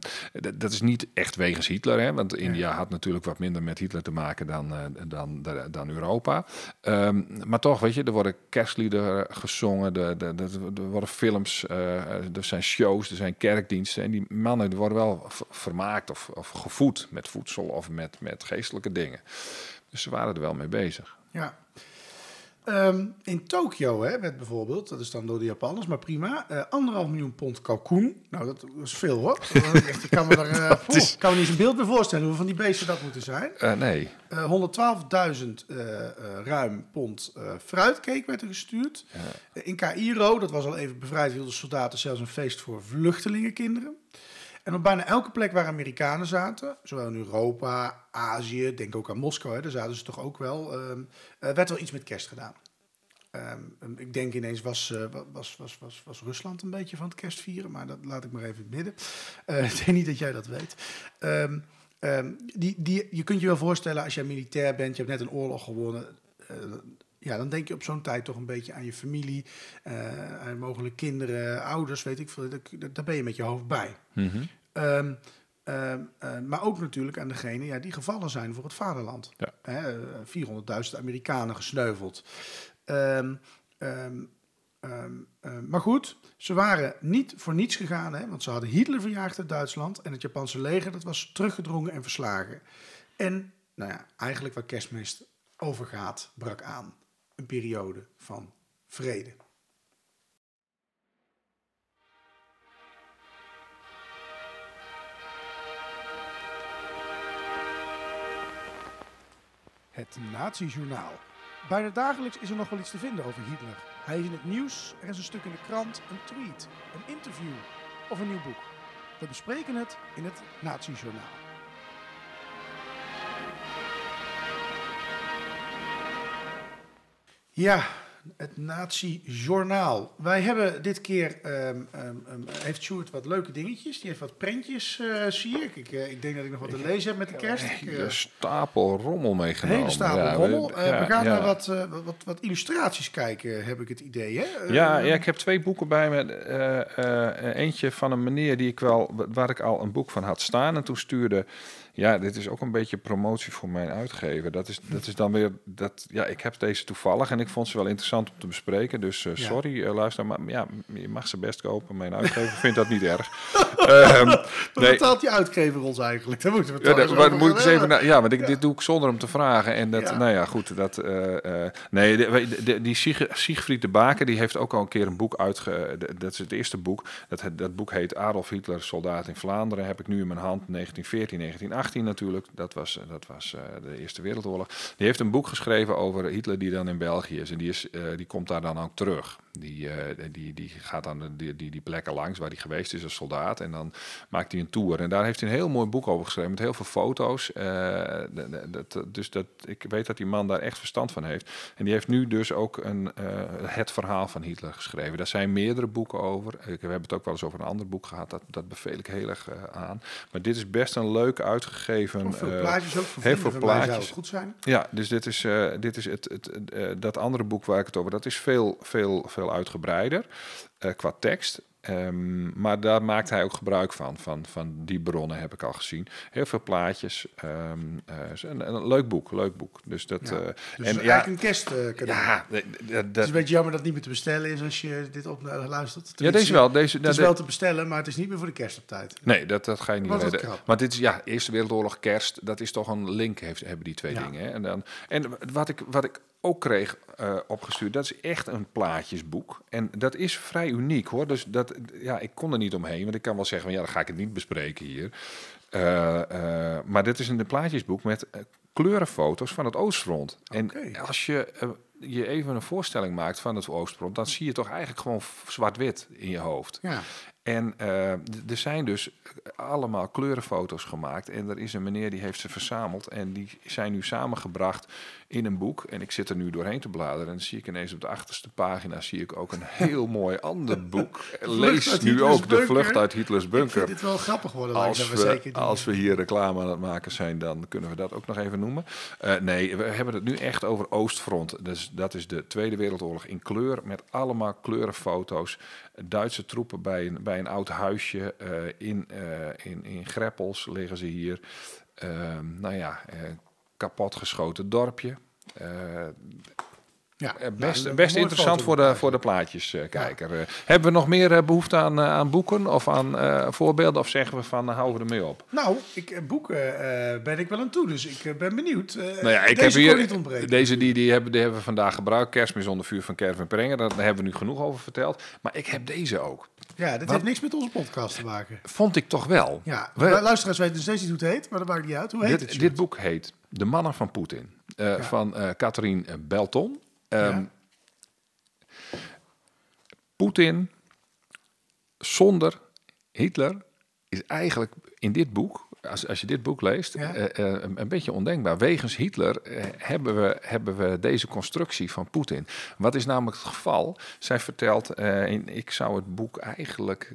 dat- is niet echt wegens Hitler, hè, want India had natuurlijk wat minder met Hitler te maken dan, dan, dan, dan Europa. Ehm, maar toch, weet je, er worden kerstliederen gezongen, er, er, er, worden films, eh, er zijn shows, er zijn kerkdiensten. En die mannen die worden wel vermaakt of, of gevoed met voedsel of met, met geestelijke dingen. Dus ze waren er wel mee bezig. Ja. Ehm, in Tokio hè, werd bijvoorbeeld, dat is dan door de Japanners, maar prima, eh, anderhalf miljoen pond kalkoen. Nou, dat is veel hoor. Ik kan me er eh, kan me niet eens een beeld bij voorstellen hoeveel van die beesten dat moeten zijn. Eh, nee, Eh 112.000 eh, eh, ruim pond fruitcake werd er gestuurd. In Cairo, dat was al even bevrijd, wilden soldaten zelfs een feest voor vluchtelingenkinderen. En op bijna elke plek waar Amerikanen zaten, zowel in Europa, Azië, denk ook aan Moskou, hè, daar zaten ze toch ook wel, ehm, eh, werd wel iets met kerst gedaan. Ehm, ik denk ineens was, eh, wa- was, was, was, was Rusland een beetje van het kerstvieren, maar dat laat ik maar even midden. Eh ik denk niet dat jij dat weet. Ehm, ehm, die, die, je kunt je wel voorstellen als jij militair bent, je hebt net een oorlog gewonnen. Ja, dan denk je op zo'n tijd toch een beetje aan je familie, eh, aan mogelijk kinderen, ouders, weet ik veel. Daar- ben je met je hoofd bij. Mhm. Ehm, ehm, eh, maar ook natuurlijk aan degene ja, die gevallen zijn voor het vaderland. Ja. Hè, eh, 400.000 Amerikanen gesneuveld. Ehm, maar goed, ze waren niet voor niets gegaan, hè, want ze hadden Hitler verjaagd uit Duitsland en het Japanse leger dat was teruggedrongen en verslagen. En nou ja, eigenlijk waar kerstmis over gaat, brak aan. Een periode van vrede. Het Nazi-journaal. Bijna dagelijks is er nog wel iets te vinden over Hitler. Hij is in het nieuws, er is een stuk in de krant, een tweet, een interview of een nieuw boek. We bespreken het in het Nazi-journaal. Ja, het Nazi-journaal. Wij hebben dit keer, ehm, ehm, ehm, heeft Sjoerd wat leuke dingetjes. Die heeft wat prentjes, eh, zie ik. Ik, eh, ik denk dat ik nog wat te lezen heb met de kerst. Ik, eh, Een stapel rommel meegenomen. hele stapel Ja, rommel. we- we gaan ja. naar wat, wat, wat illustraties kijken, heb ik het idee. Hè? Ja, ja, ik heb twee boeken bij me. Eentje van een meneer die ik wel, waar ik al een boek van had staan. En toen stuurde, ja, dit is ook een beetje promotie voor mijn uitgever. Dat is, dat is dan weer, dat, ja, ik heb deze toevallig en ik vond ze wel interessant om te bespreken. Dus eh, Ja. sorry, eh, luister, maar ja, je mag ze best kopen. Mijn uitgever vindt dat niet erg. Wat nee, betaalt die uitgever ons eigenlijk? Daar moeten we het ja, maar moet ik eens even naar, ja, want ik, dit doe ik zonder hem te vragen. En dat, Ja. nou ja, goed, dat, eh, nee, de- we- de- die Sieg- Siegfried de Baker, die heeft ook al een keer een boek uitge, dat is het eerste boek. Dat, dat boek heet Adolf Hitler, soldaat in Vlaanderen, heb ik nu in mijn hand, 1914, 1918 natuurlijk. Dat was, dat was eh, de Eerste Wereldoorlog. Die heeft een boek geschreven over Hitler die dan in België is. En die, is, eh, die komt daar dan ook terug. Die, eh, die, die gaat dan de- die, die, die plekken langs waar hij geweest is als soldaat. En dan maakt hij een tour. En daar heeft hij een heel mooi boek over geschreven met heel veel foto's. Eh, dat, dus dat, ik weet dat die man daar echt verstand van heeft. En die heeft nu dus ook een, eh, het verhaal van Hitler geschreven. Daar zijn meerdere boeken over. Ik, we hebben het ook wel eens over een ander boek gehad. Dat, dat beveel ik heel erg aan. Maar dit is best een leuk uitgegeven. Veel plaatjes ook voor heel veel zou plaatjes. het goed zijn. ja, dus dit is, dit is het, het, het, dat andere boek waar ik het over dat is veel, veel, veel uitgebreider eh, qua tekst. Ehm, maar daar maakt hij ook gebruik van, van. Van die bronnen heb ik al gezien. Heel veel plaatjes. is een, een leuk boek, leuk boek. Dus dat. Ja. eh, Dus en ja, een kerstcadeau. ja, d- d- Het is dat, een beetje jammer dat het niet meer te bestellen is als je dit op luistert. ja, deze wel. Deze, Het is de- wel te bestellen, maar het is niet meer voor de kerst op tijd. Nee, dat, dat ga je niet Wat is weten. dat krap. Maar dit is ja, Eerste Wereldoorlog, kerst, dat is toch een link, heeft, hebben die twee Ja. dingen. Hè? En, dan, en wat ik, wat ik ook kreeg eh, opgestuurd, dat is echt een plaatjesboek. En dat is vrij uniek hoor. Dus dat, ja, ik kon er niet omheen, want ik kan wel zeggen, van, ja, dan ga ik het niet bespreken hier. Eh, eh, maar dit is een plaatjesboek met kleurenfoto's van het Oostfront. En als je je even een voorstelling maakt van het Oostfront, dan zie je toch eigenlijk gewoon zwart-wit in je hoofd. Ja. En er zijn dus allemaal kleurenfoto's gemaakt. En er is een meneer die heeft ze verzameld. En die zijn nu samengebracht in een boek. En ik zit er nu doorheen te bladeren. En dan zie ik ineens op de achterste pagina zie ik ook een heel mooi ander boek. Lees nu ook De. Vlucht uit Hitlers Ik vind Bunker. dit wel grappig worden. Als we, zeker als we hier reclame aan het maken zijn, dan kunnen we dat ook nog even noemen. Eh, nee, we hebben het nu echt over Oostfront. Dus dat is de Tweede Wereldoorlog in kleur, met allemaal kleurenfoto's. Duitse troepen bij een, bij een oud huisje eh, in, eh, in, in Greppels liggen ze hier. Ehm, nou ja, kapotgeschoten dorpje. Eh, ja, eh, nou, best best interessant voor de, voor de plaatjeskijker. Eh, hebben we nog meer eh, behoefte aan, eh, aan boeken of aan eh, voorbeelden? Of zeggen we van, uh, houden we ermee op? Nou, ik, eh, boeken eh, ben ik wel aan toe, dus ik eh, ben benieuwd. Eh, Nou ja, ik deze heb hier niet ontbreken. deze die, die, hebben, die hebben we vandaag gebruikt. Kerstmis onder vuur van Kervin Prenger. Daar hebben we nu genoeg over verteld. Maar ik heb deze ook. Ja, dit Wat- heeft niks met onze podcast te maken. Vond ik toch wel. Ja, We- luisteraars weten nog steeds niet hoe het heet, maar dat maakt niet uit. Hoe heet het? dit boek heet De Mannen van Poetin. eh, Van Catherine Belton. Ehm, Ja. Poetin zonder Hitler is eigenlijk in dit boek, als, als je dit boek leest, Ja. eh, een, een beetje ondenkbaar. Wegens Hitler hebben, we, hebben we deze constructie van Poetin. Wat is namelijk het geval? Zij vertelt, in, ik zou het boek eigenlijk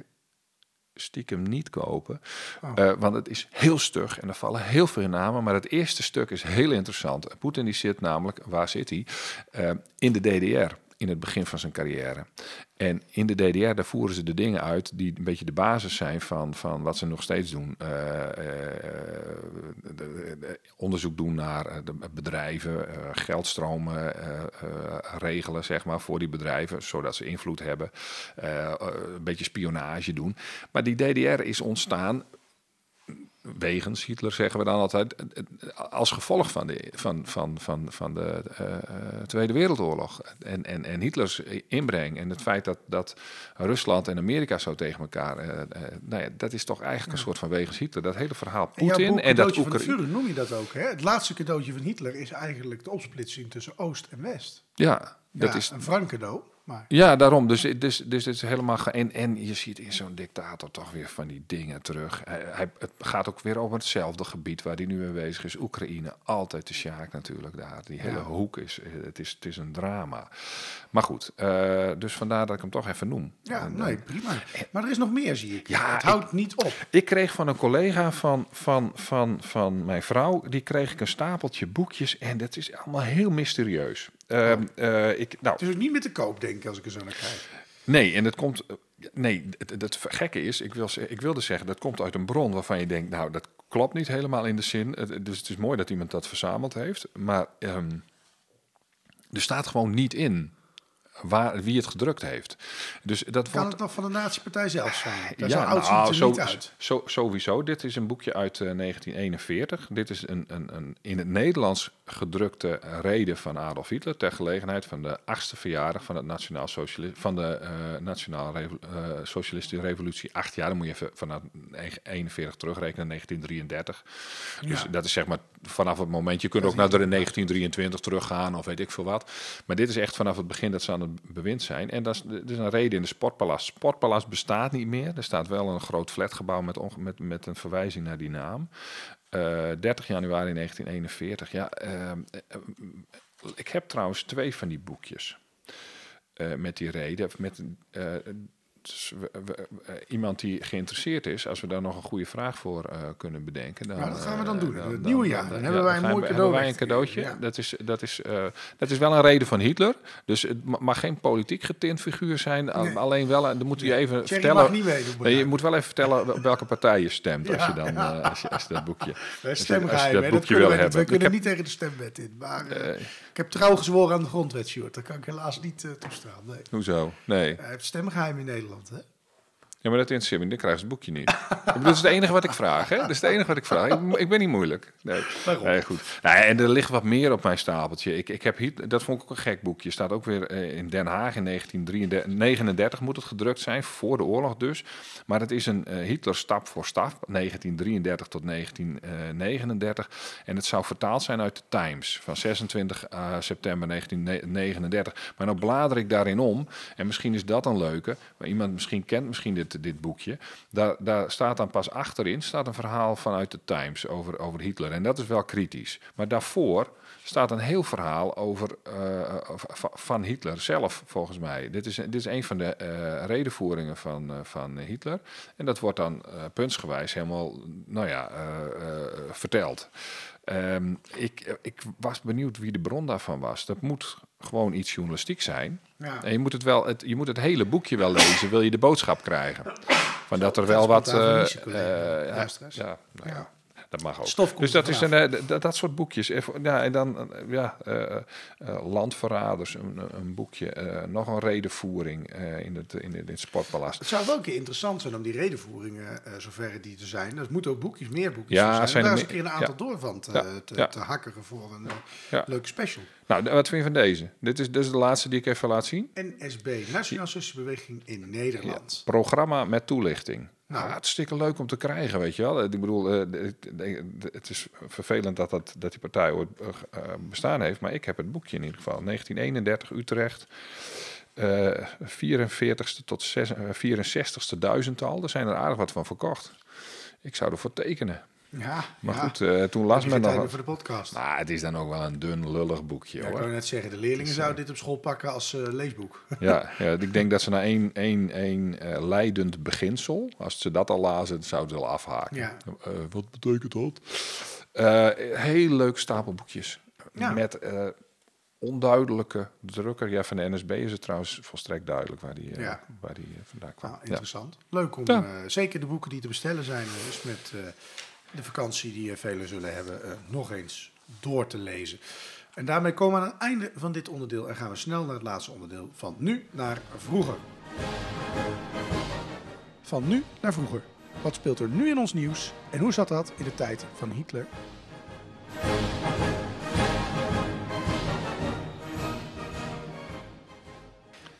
stiekem niet kopen. Oh. Eh, want het is heel stug en er vallen heel veel namen. Maar het eerste stuk is heel interessant. Poetin die zit namelijk, waar zit hij? Eh, in de DDR in het begin van zijn carrière. En in de DDR, daar voeren ze de dingen uit die een beetje de basis zijn van, van wat ze nog steeds doen. Eh, eh, de- de- de- onderzoek doen naar eh, de bedrijven, geldstromen regelen, zeg maar, voor die bedrijven, zodat ze invloed hebben. Een beetje spionage doen. Maar die DDR is ontstaan wegens Hitler zeggen we dan altijd, als gevolg van de, van, van, van, van de eh, eh, Tweede Wereldoorlog. En, en, en Hitlers inbreng en het feit dat, dat Rusland en Amerika zo tegen elkaar, eh, nou ja, dat is toch eigenlijk een soort van wegens Hitler. Dat hele verhaal En Poetin boek en dat Cadeautje van de Oekraïne. Führer noem je dat ook, hè? Het laatste cadeautje van Hitler is eigenlijk de opsplitsing tussen Oost en West. Ja, dat ja, is een frank cadeau, maar... Ja, daarom. Dus, dus, dus het is helemaal. En, en je ziet in zo'n dictator toch weer van die dingen terug. Hij, hij- het gaat ook weer over hetzelfde gebied waar hij nu mee bezig is. Oekraïne, altijd de Sjaak natuurlijk daar. Die hele Ja. hoek is, eh, het is, het is een drama. Maar goed, eh, dus vandaar dat ik hem toch even noem. Ja, En, nee, eh, prima. Maar er is nog meer, zie ik. Ja, het houdt niet op. ik kreeg van een collega van, van, van, van mijn vrouw, die kreeg ik een stapeltje boekjes en dat is allemaal heel mysterieus. Ehm, eh, ik, nou, Het is ook niet meer te koop, denk ik, als ik er zo naar kijk. Nee, en het komt. Nee, het, het, gekke is, ik, wil, ik wilde zeggen, dat komt uit een bron waarvan je denkt, nou, dat klopt niet helemaal in de zin. Het- dus het is mooi dat iemand dat verzameld heeft. Maar ehm, er staat gewoon niet in waar, wie het gedrukt heeft. Dus dat Kan wordt. het nog van de nazi-partij zelf zijn? Daar Ja, oud nou, zo, niet uit. zo- sowieso. Dit is een boekje uit eh, 1941. Dit is een, een, een in het Nederlands gedrukte reden van Adolf Hitler ter gelegenheid van de achtste verjaardag van, het Nationaal van de eh, Nationaal Revo- eh, Socialistische Revolutie. Acht jaar, dan moet je even vanaf 41 terugrekenen, 1933. Dus dat is zeg maar vanaf het moment. Je kunt ook naar de 1923 teruggaan of weet ik veel wat. Maar dit is echt vanaf het begin dat ze aan het bewind zijn. En dat is, dat is een reden in de Sportpalast. Sportpalast bestaat niet meer. Er staat wel een groot flatgebouw met, met, met een verwijzing naar die naam. Eh, 30 januari 1941. Ja, ehm, eh, eh, ik heb trouwens twee van die boekjes. eh, met die reden. Met, eh, dus we- we- eh, iemand die geïnteresseerd is, als we daar nog een goede vraag voor eh, kunnen bedenken. Dan, Nou, dat gaan we eh, dan doen. Het nieuwe jaar. Dan hebben wij een mooi cadeau hebben wij een cadeautje. ja. Dat, is, dat, is, eh, dat is wel een reden van Hitler. Dus het ma- mag geen politiek getint figuur zijn. Nee. Alleen wel, dan moet je even Thierry vertellen. mag niet meedoen. Nee, je moet wel even vertellen op welke partij je stemt als je dan eh, als je, als dat boekje. Als je- dat kunnen wil hebben. We kunnen heb- niet tegen de stemwet in. Maar eh, Eh, ik heb trouw gezworen aan de grondwet, Sjoerd. Dat kan ik helaas niet eh, toestaan. Nee. hoezo? Nee. Hij heeft stemgeheim in Nederland, hè? Ja, maar dat interesseert me. Dan krijg je het boekje niet. Bedoel, dat is het enige wat ik vraag. Hè? Dat is het enige wat ik vraag. Ik, ik ben niet moeilijk. Nee goed. Nou, en er ligt wat meer op mijn stapeltje. Ik, ik heb hier, dat vond ik ook een gek boekje. Staat ook weer eh, in Den Haag in 1939 moet het gedrukt zijn, voor de oorlog dus. Maar het is een eh, Hitler stap voor stap, 1933 tot 1939. En het zou vertaald zijn uit de Times van 26 eh, september 1939. Maar nou blader ik daarin om. En misschien is dat een leuke. Maar iemand misschien kent misschien dit, dit boekje. Daar, daar staat dan pas achterin staat een verhaal vanuit de Times over, over Hitler. En dat is wel kritisch. Maar daarvoor staat een heel verhaal over, eh, van Hitler zelf, volgens mij. Dit is, dit is een van de eh, redenvoeringen van, eh, van Hitler. En dat wordt dan puntsgewijs helemaal, nou ja, verteld. Ehm, ik, ik was benieuwd wie de bron daarvan was. Dat moet gewoon iets journalistiek zijn. Ja. En je moet het wel, het, je moet het hele boekje wel lezen, wil je de boodschap krijgen. Van dat er wel wat. Nietzsche-collega, eh, ja, ja, nou Ja. Dat mag ook. Stof komt dus dat is een, eh, dat, dat soort boekjes. Eh, Ja, en dan eh, ja, Landverraders, een, een boekje. nog een redenvoering in, het, in, het, in het Sportpalast. Het zou wel een keer interessant zijn om die redenvoeringen, zover die te zijn. Er moeten ook boekjes, meer boekjes Ja, zijn. zijn er daar eens een keer een aantal door van te, Ja, te, hakkeren voor een leuke special. Nou, wat vind je van deze? Dit is, dit is de laatste die ik even laat zien. NSB, Nationaal Beweging in Nederland. Programma met toelichting. Nou. Hartstikke leuk om te krijgen, weet je wel. Ik bedoel, eh, het is vervelend dat, dat, dat die partij ooit eh, eh, bestaan heeft, maar ik heb het boekje in ieder geval. 1931 Utrecht, eh 44ste tot zes- eh, 64ste duizendtal. Er zijn er aardig wat van verkocht. Ik zou ervoor tekenen. Ja, Maar ja. goed, eh, toen las men nog... voor de podcast. Nou, het is dan ook wel een dun, lullig boekje, Ja, ik hoor. wou net zeggen, de leerlingen zouden dit op school pakken als eh, leesboek. Ja, ja, ik denk dat ze naar één, één, één eh, leidend beginsel, als ze dat al lazen, zouden ze al afhaken. Ja. Eh, wat betekent dat? Eh heel leuk stapel boekjes. Ja. Met eh, onduidelijke drukker. Ja, van de NSB is het trouwens volstrekt duidelijk waar die, eh, Ja. waar die eh, vandaan kwam. Nou, ja. interessant. Leuk om, eh, zeker de boeken die te bestellen zijn, eh, is met eh, de vakantie die eh, velen zullen hebben, eh, nog eens door te lezen. En daarmee komen we aan het einde van dit onderdeel en gaan we snel naar het laatste onderdeel van nu naar vroeger. Van nu naar vroeger. Wat speelt er nu in ons nieuws en hoe zat dat in de tijd van Hitler?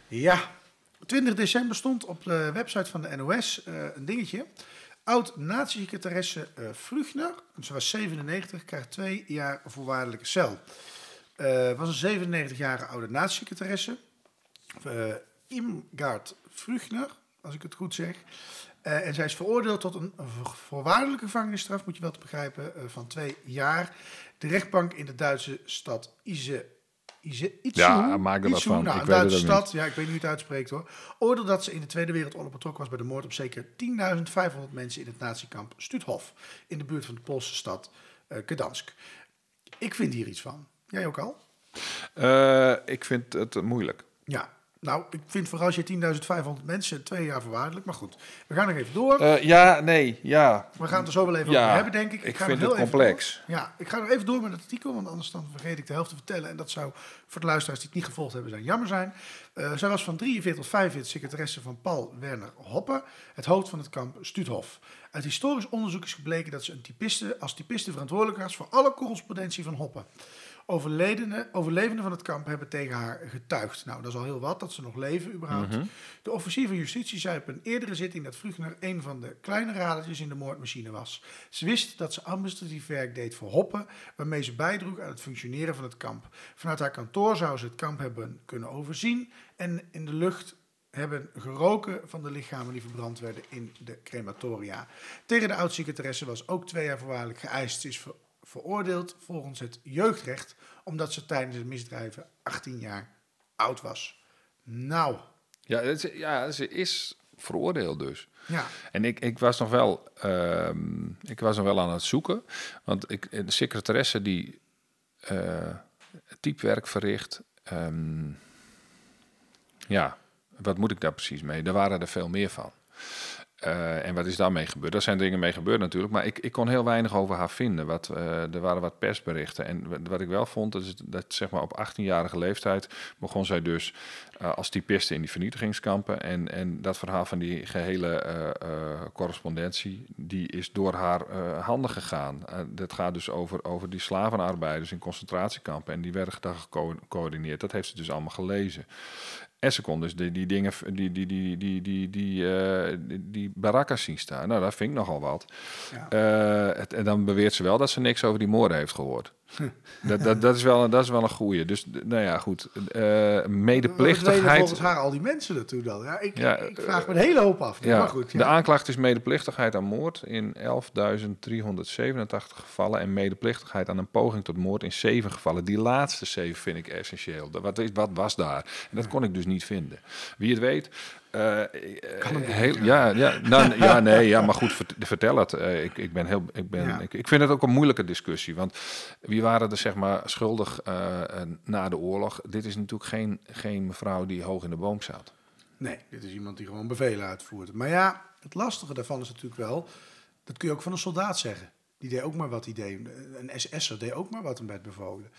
Ja, 20 december stond op de website van de NOS eh, een dingetje. Oud-nazi-secretaresse Vlugner, ze was 97, krijgt twee jaar voorwaardelijke cel. Eh was een 97-jarige oude nazi-secretaresse. eh Imgard Vlugner, als ik het goed zeg. En zij is veroordeeld tot een vo- voorwaardelijke gevangenisstraf, moet je wel te begrijpen, van twee jaar. De rechtbank in de Duitse stad Ize, Itzehoe, Ja, maak er wat van. Nou, Ik weet het Duitse ook niet. stad, ja, ik weet niet hoe het uitspreekt hoor. Oordeelde dat ze in de Tweede Wereldoorlog betrokken was bij de moord op zeker 10.500 mensen in het natiekamp Stutthof. In de buurt van de Poolse stad eh Gdansk. Ik vind hier iets van. Jij ook al? Eh, ik vind het moeilijk. Ja. Nou, ik vind vooral als je 10.500 mensen twee jaar voorwaardelijk. Maar goed, we gaan nog even door. Eh, ja, nee, ja. We gaan het er zo wel even Ja, over hebben, denk ik. ik ga vind het complex. Ja, ik ga nog even door met het artikel, want anders dan vergeet ik de helft te vertellen. En dat zou voor de luisteraars die het niet gevolgd hebben, zijn jammer zijn. Eh, zij was van 43 tot 45 secretaresse van Paul Werner Hoppe, het hoofd van het kamp Stuuthof. Uit historisch onderzoek is gebleken dat ze een typiste, als typiste verantwoordelijk was voor alle correspondentie van Hoppe. Overledenen, overlevenden van het kamp hebben tegen haar getuigd. Nou, dat is al heel wat, dat ze nog leven überhaupt. De officier van justitie zei op een eerdere zitting dat Vlugner een van de kleine radertjes in de moordmachine was. Ze wist dat ze administratief werk deed voor Hoppe, waarmee ze bijdroeg aan het functioneren van het kamp. Vanuit haar kantoor zou ze het kamp hebben kunnen overzien en in de lucht hebben geroken van de lichamen die verbrand werden in de crematoria. Tegen de oud-secretaresse was ook twee jaar voorwaardelijk geëist. Ze is veroordeeld volgens het jeugdrecht, omdat ze tijdens het misdrijven 18 jaar oud was. Nou, Ja, het ja, ze is veroordeeld dus. ja. En ik, ik was nog wel, ehm, ik was nog wel aan het zoeken, want ik, de secretaresse die eh typewerk verricht, ehm, ja, wat moet ik daar precies mee? Er waren er veel meer van. Eh, en wat is daarmee gebeurd? Daar zijn dingen mee gebeurd natuurlijk, maar ik, ik kon heel weinig over haar vinden. Wat, eh, er waren wat persberichten. En wat, ik wel vond, is dat zeg maar op 18-jarige leeftijd begon zij dus eh, als typiste in die vernietigingskampen. En, en dat verhaal van die gehele eh, eh, correspondentie, die is door haar handen gegaan. Dat gaat dus over, over die slavenarbeiders in concentratiekampen. En die werden daar geco- gecoördineerd. Dat heeft ze dus allemaal gelezen. Kon dus die, die dingen, die, die, die, die, die, die, eh, die, barakkers zien staan. Nou, dat vind ik nogal wat. Ja. Eh, het, en dan beweert ze wel dat ze niks over die moorden heeft gehoord. dat, dat, dat, is wel, dat is wel een goeie. Dus, nou ja, goed. Eh Wat deden medeplichtigheid. volgens haar al die mensen naartoe dan? Ja, ik, Ja, ik vraag me een hele hoop af. Ja, maar goed, ja. De aanklacht is medeplichtigheid aan moord in 11.387 gevallen en medeplichtigheid aan een poging tot moord in 7 gevallen. Die laatste 7 vind ik essentieel. Wat, is, wat was daar? En dat kon ik dus niet vinden. Wie het weet. Eh, eh, heel, ja, ja, nou, ja, nee, ja, maar goed, vert- vertel het. Eh, ik, ik ben heel, ik ben, Ja. ik, ik vind het ook een moeilijke discussie, want wie waren er zeg maar schuldig na de oorlog? Dit is natuurlijk geen, geen mevrouw die hoog in de boom zat. Nee, dit is iemand die gewoon bevelen uitvoert. Maar ja, het lastige daarvan is natuurlijk wel... dat kun je ook van een soldaat zeggen. Die deed ook maar wat hij deed. Een SS'er deed ook maar wat hem werd bevolen.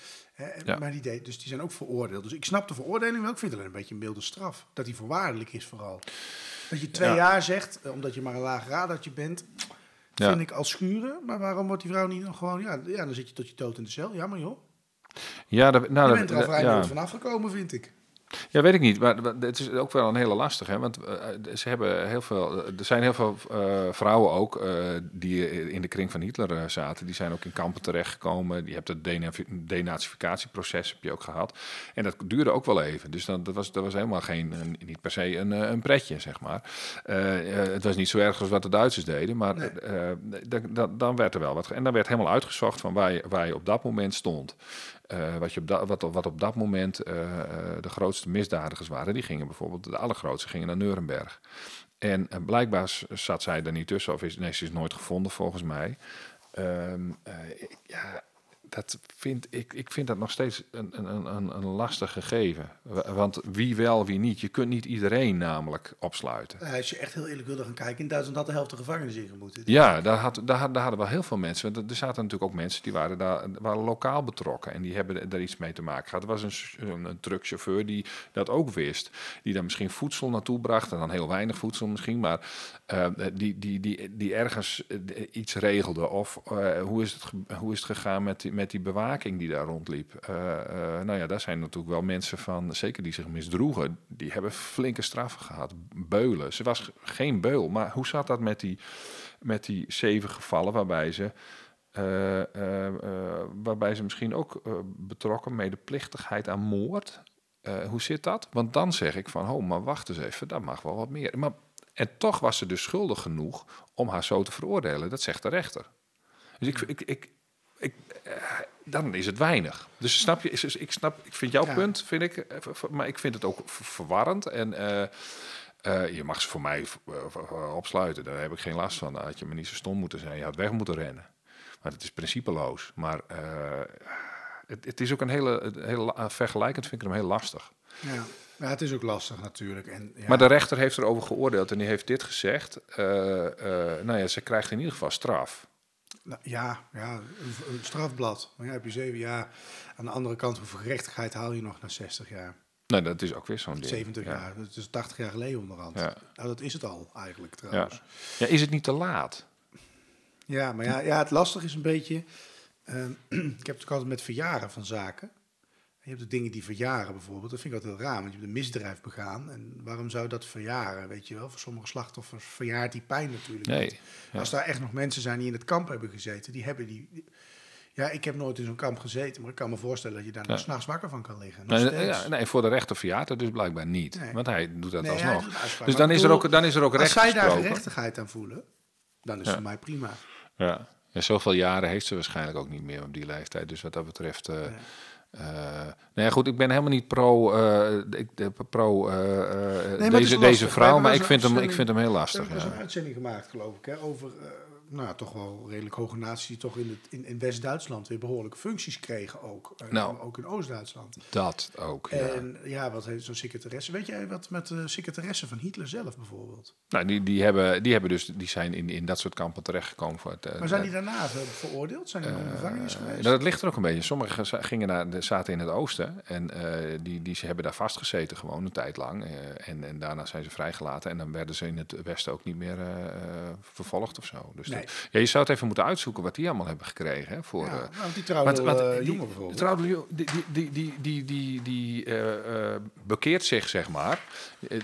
Ja. Maar die deed, dus die zijn ook veroordeeld. Dus ik snap de veroordeling wel. Ik vind het een beetje een milde straf. Dat hij voorwaardelijk is vooral. Dat je twee Ja. jaar zegt, eh, omdat je maar een laag radertje bent... Ja. vind ik als schuren. Maar waarom wordt die vrouw niet nog gewoon... Ja, ja dan zit je tot je dood in de cel. Jammer joh. Ja, dat, nou, Je bent er al vrij ja. vanaf gekomen, vind ik. Ja, weet ik niet. Maar het is ook wel een hele lastige. Hè? Want eh, ze hebben heel veel. Er zijn heel veel eh, vrouwen ook eh, die in de kring van Hitler eh, zaten. Die zijn ook in kampen terechtgekomen. Die hebt het denazificatieproces heb je ook gehad. En dat duurde ook wel even. Dus dan, dat, was, dat was helemaal geen, een- niet per se een, eh, een pretje, zeg maar. Eh, eh, het was niet zo erg als wat de Duitsers deden. Maar Nee. eh, dan, dan, werd er wel wat. En dan werd helemaal uitgezocht van waar je, waar je op dat moment stond. Eh, wat, op wat, wat op dat moment eh, eh, de grootste misdadigers waren, die gingen bijvoorbeeld, de allergrootste gingen naar Nuremberg. En blijkbaar zat zij er niet tussen, of is, nee, ze is nooit gevonden volgens mij. Ehm, eh, ja, dat vind ik, ik vind dat nog steeds een, een, een, een lastig gegeven. Wa- Want wie wel, wie niet. Je kunt niet iedereen namelijk opsluiten. Eh, als je echt heel eerlijk wilde gaan kijken, in Duitsland had de helft de gevangenis in gemoeten. Ja, daar, had, daar, had- daar hadden wel heel veel mensen. Want er zaten natuurlijk ook mensen die waren daar waren lokaal betrokken. En die hebben daar iets mee te maken gehad. Er was een, een, een truckchauffeur die dat ook wist. Die daar misschien voedsel naartoe bracht. En dan heel weinig voedsel misschien. Maar eh, die, die, die, die ergens eh, iets regelde. Of hoe, is het, hoe is het gegaan met die, met die bewaking die daar rondliep. Eh, eh, nou ja, daar zijn natuurlijk wel mensen van, zeker die zich misdroegen. Die hebben flinke straffen gehad. Beulen. Ze was geen beul. Maar hoe zat dat met die met die zeven gevallen waarbij ze, eh, eh, eh, waarbij ze misschien ook betrokken medeplichtigheid aan moord. Hoe zit dat? Want dan zeg ik van, oh, maar wacht eens even, dat mag wel wat meer. Maar, en toch was ze dus schuldig genoeg om haar zo te veroordelen. Dat zegt de rechter. Dus ik, ik, ik, dan is het weinig. Dus snap je, is, is- ik, snap, ik vind jouw Ja. punt, vind ik, eh, maar ik vind het ook verwarrend. En eh, eh, je mag ze voor mij eh, eh, opsluiten, daar heb ik geen last van. Dan had je me niet zo stom moeten zijn, je had weg moeten rennen. Maar het is principeloos. Maar eh, het, het is ook een hele, vergelijkend vind ik hem heel lastig. Ja. ja, het is ook lastig natuurlijk. En, ja, Maar de rechter heeft erover geoordeeld en die heeft dit gezegd. eh, eh, nou ja, ze krijgt in ieder geval straf. Nou, ja, ja een, een strafblad. Maar ja, heb je zeven jaar. Aan de andere kant, hoeveel gerechtigheid haal je nog na 60 jaar? Nou, dat is ook weer zo'n ding. 70 ja. jaar. Dat is 80 jaar geleden onderhand. Ja. Nou, dat is het al eigenlijk Ja. trouwens. ja, is het niet te laat? Ja, maar ja, ja, het lastige is een beetje. ehm, ik heb het ook altijd met verjaren van zaken. Je hebt de dingen die verjaren bijvoorbeeld. Dat vind ik altijd heel raar, want je hebt een misdrijf begaan. En waarom zou dat verjaren, weet je wel? Voor sommige slachtoffers verjaart die pijn natuurlijk Nee. niet. Als daar echt nog mensen zijn die in het kamp hebben gezeten, die hebben die... die- ja, ik heb nooit in zo'n kamp gezeten, maar ik kan me voorstellen dat je daar nog Ja. s'nachts wakker van kan liggen. Nog Nee, ja, nee, voor de rechter verjaart het dus blijkbaar niet. Nee. Want hij doet dat Nee, alsnog. doet. Dus dan is, er ook, dan is er ook Als recht zij daar gerechtigheid aan voelen, dan is het voor mij prima. Ja. ja, zoveel jaren heeft ze waarschijnlijk ook niet meer op die leeftijd. Dus wat dat betreft... eh eh, nou ja, goed, ik ben helemaal niet pro, eh, ik, pro eh, eh, het is deze, deze vrouw, maar ik vind, hem, ik vind hem heel lastig. hebben dus Ja. een uitzending gemaakt, geloof ik, hè, over nou, ja, toch wel redelijk hoge naties die toch in, het, in, in West-Duitsland weer behoorlijke functies kregen ook. Eh, Nou. Ook in Oost-Duitsland. Dat ook, ja. En ja, wat heeft zo'n secretaresse? Weet jij wat met de secretaresse van Hitler zelf bijvoorbeeld? Nou, die, die, hebben, die, hebben dus, die zijn in, in dat soort kampen terechtgekomen. Voor het, eh, Maar zijn die daarna ver- veroordeeld? Zijn die nog in gevangenis geweest? Nou, dat ligt er ook een beetje. Sommigen gingen naar, zaten in het oosten en eh, die, die ze hebben daar vastgezeten gewoon een tijd lang. eh, en, en daarna zijn ze vrijgelaten en dan werden ze in het westen ook niet meer eh, eh, vervolgd of zo. Dus Nee. Ja, je zou het even moeten uitzoeken wat die allemaal hebben gekregen. Hè, voor, ja, eh, nou, die trouwde want- want eh, die- jongen bijvoorbeeld. Trouwde die, die, die, die, die, die, die eh, bekeert zich, zeg maar.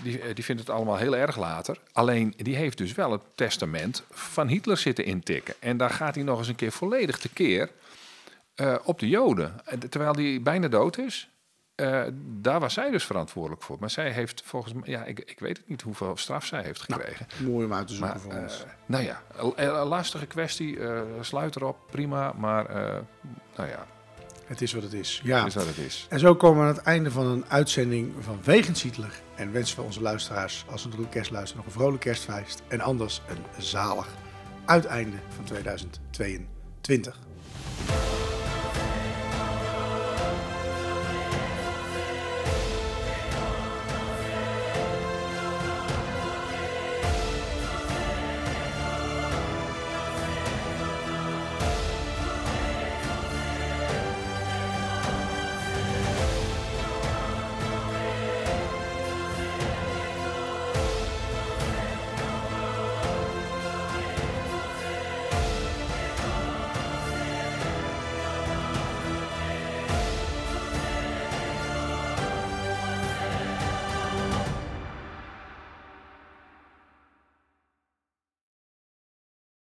Die, die vindt het allemaal heel erg later. Alleen, die heeft dus wel het testament van Hitler zitten intikken. En daar gaat hij nog eens een keer volledig tekeer eh op de Joden. En Terwijl hij bijna dood is. Eh, daar was zij dus verantwoordelijk voor. Maar zij heeft volgens mij, ja, ik, ik weet het niet hoeveel straf zij heeft gekregen. Mooi om uit te zoeken Maar, voor eh, ons. nou ja, een, een lastige kwestie. eh, sluit erop, prima. Maar eh, nou ja, Het is wat het is. Ja. is wat het is. En zo komen we aan het einde van een uitzending van Wegens Hitler. En wensen we onze luisteraars, als ze naar de kerst luisteren, nog een vrolijk kerstfeest. En anders een zalig uiteinde van 2022.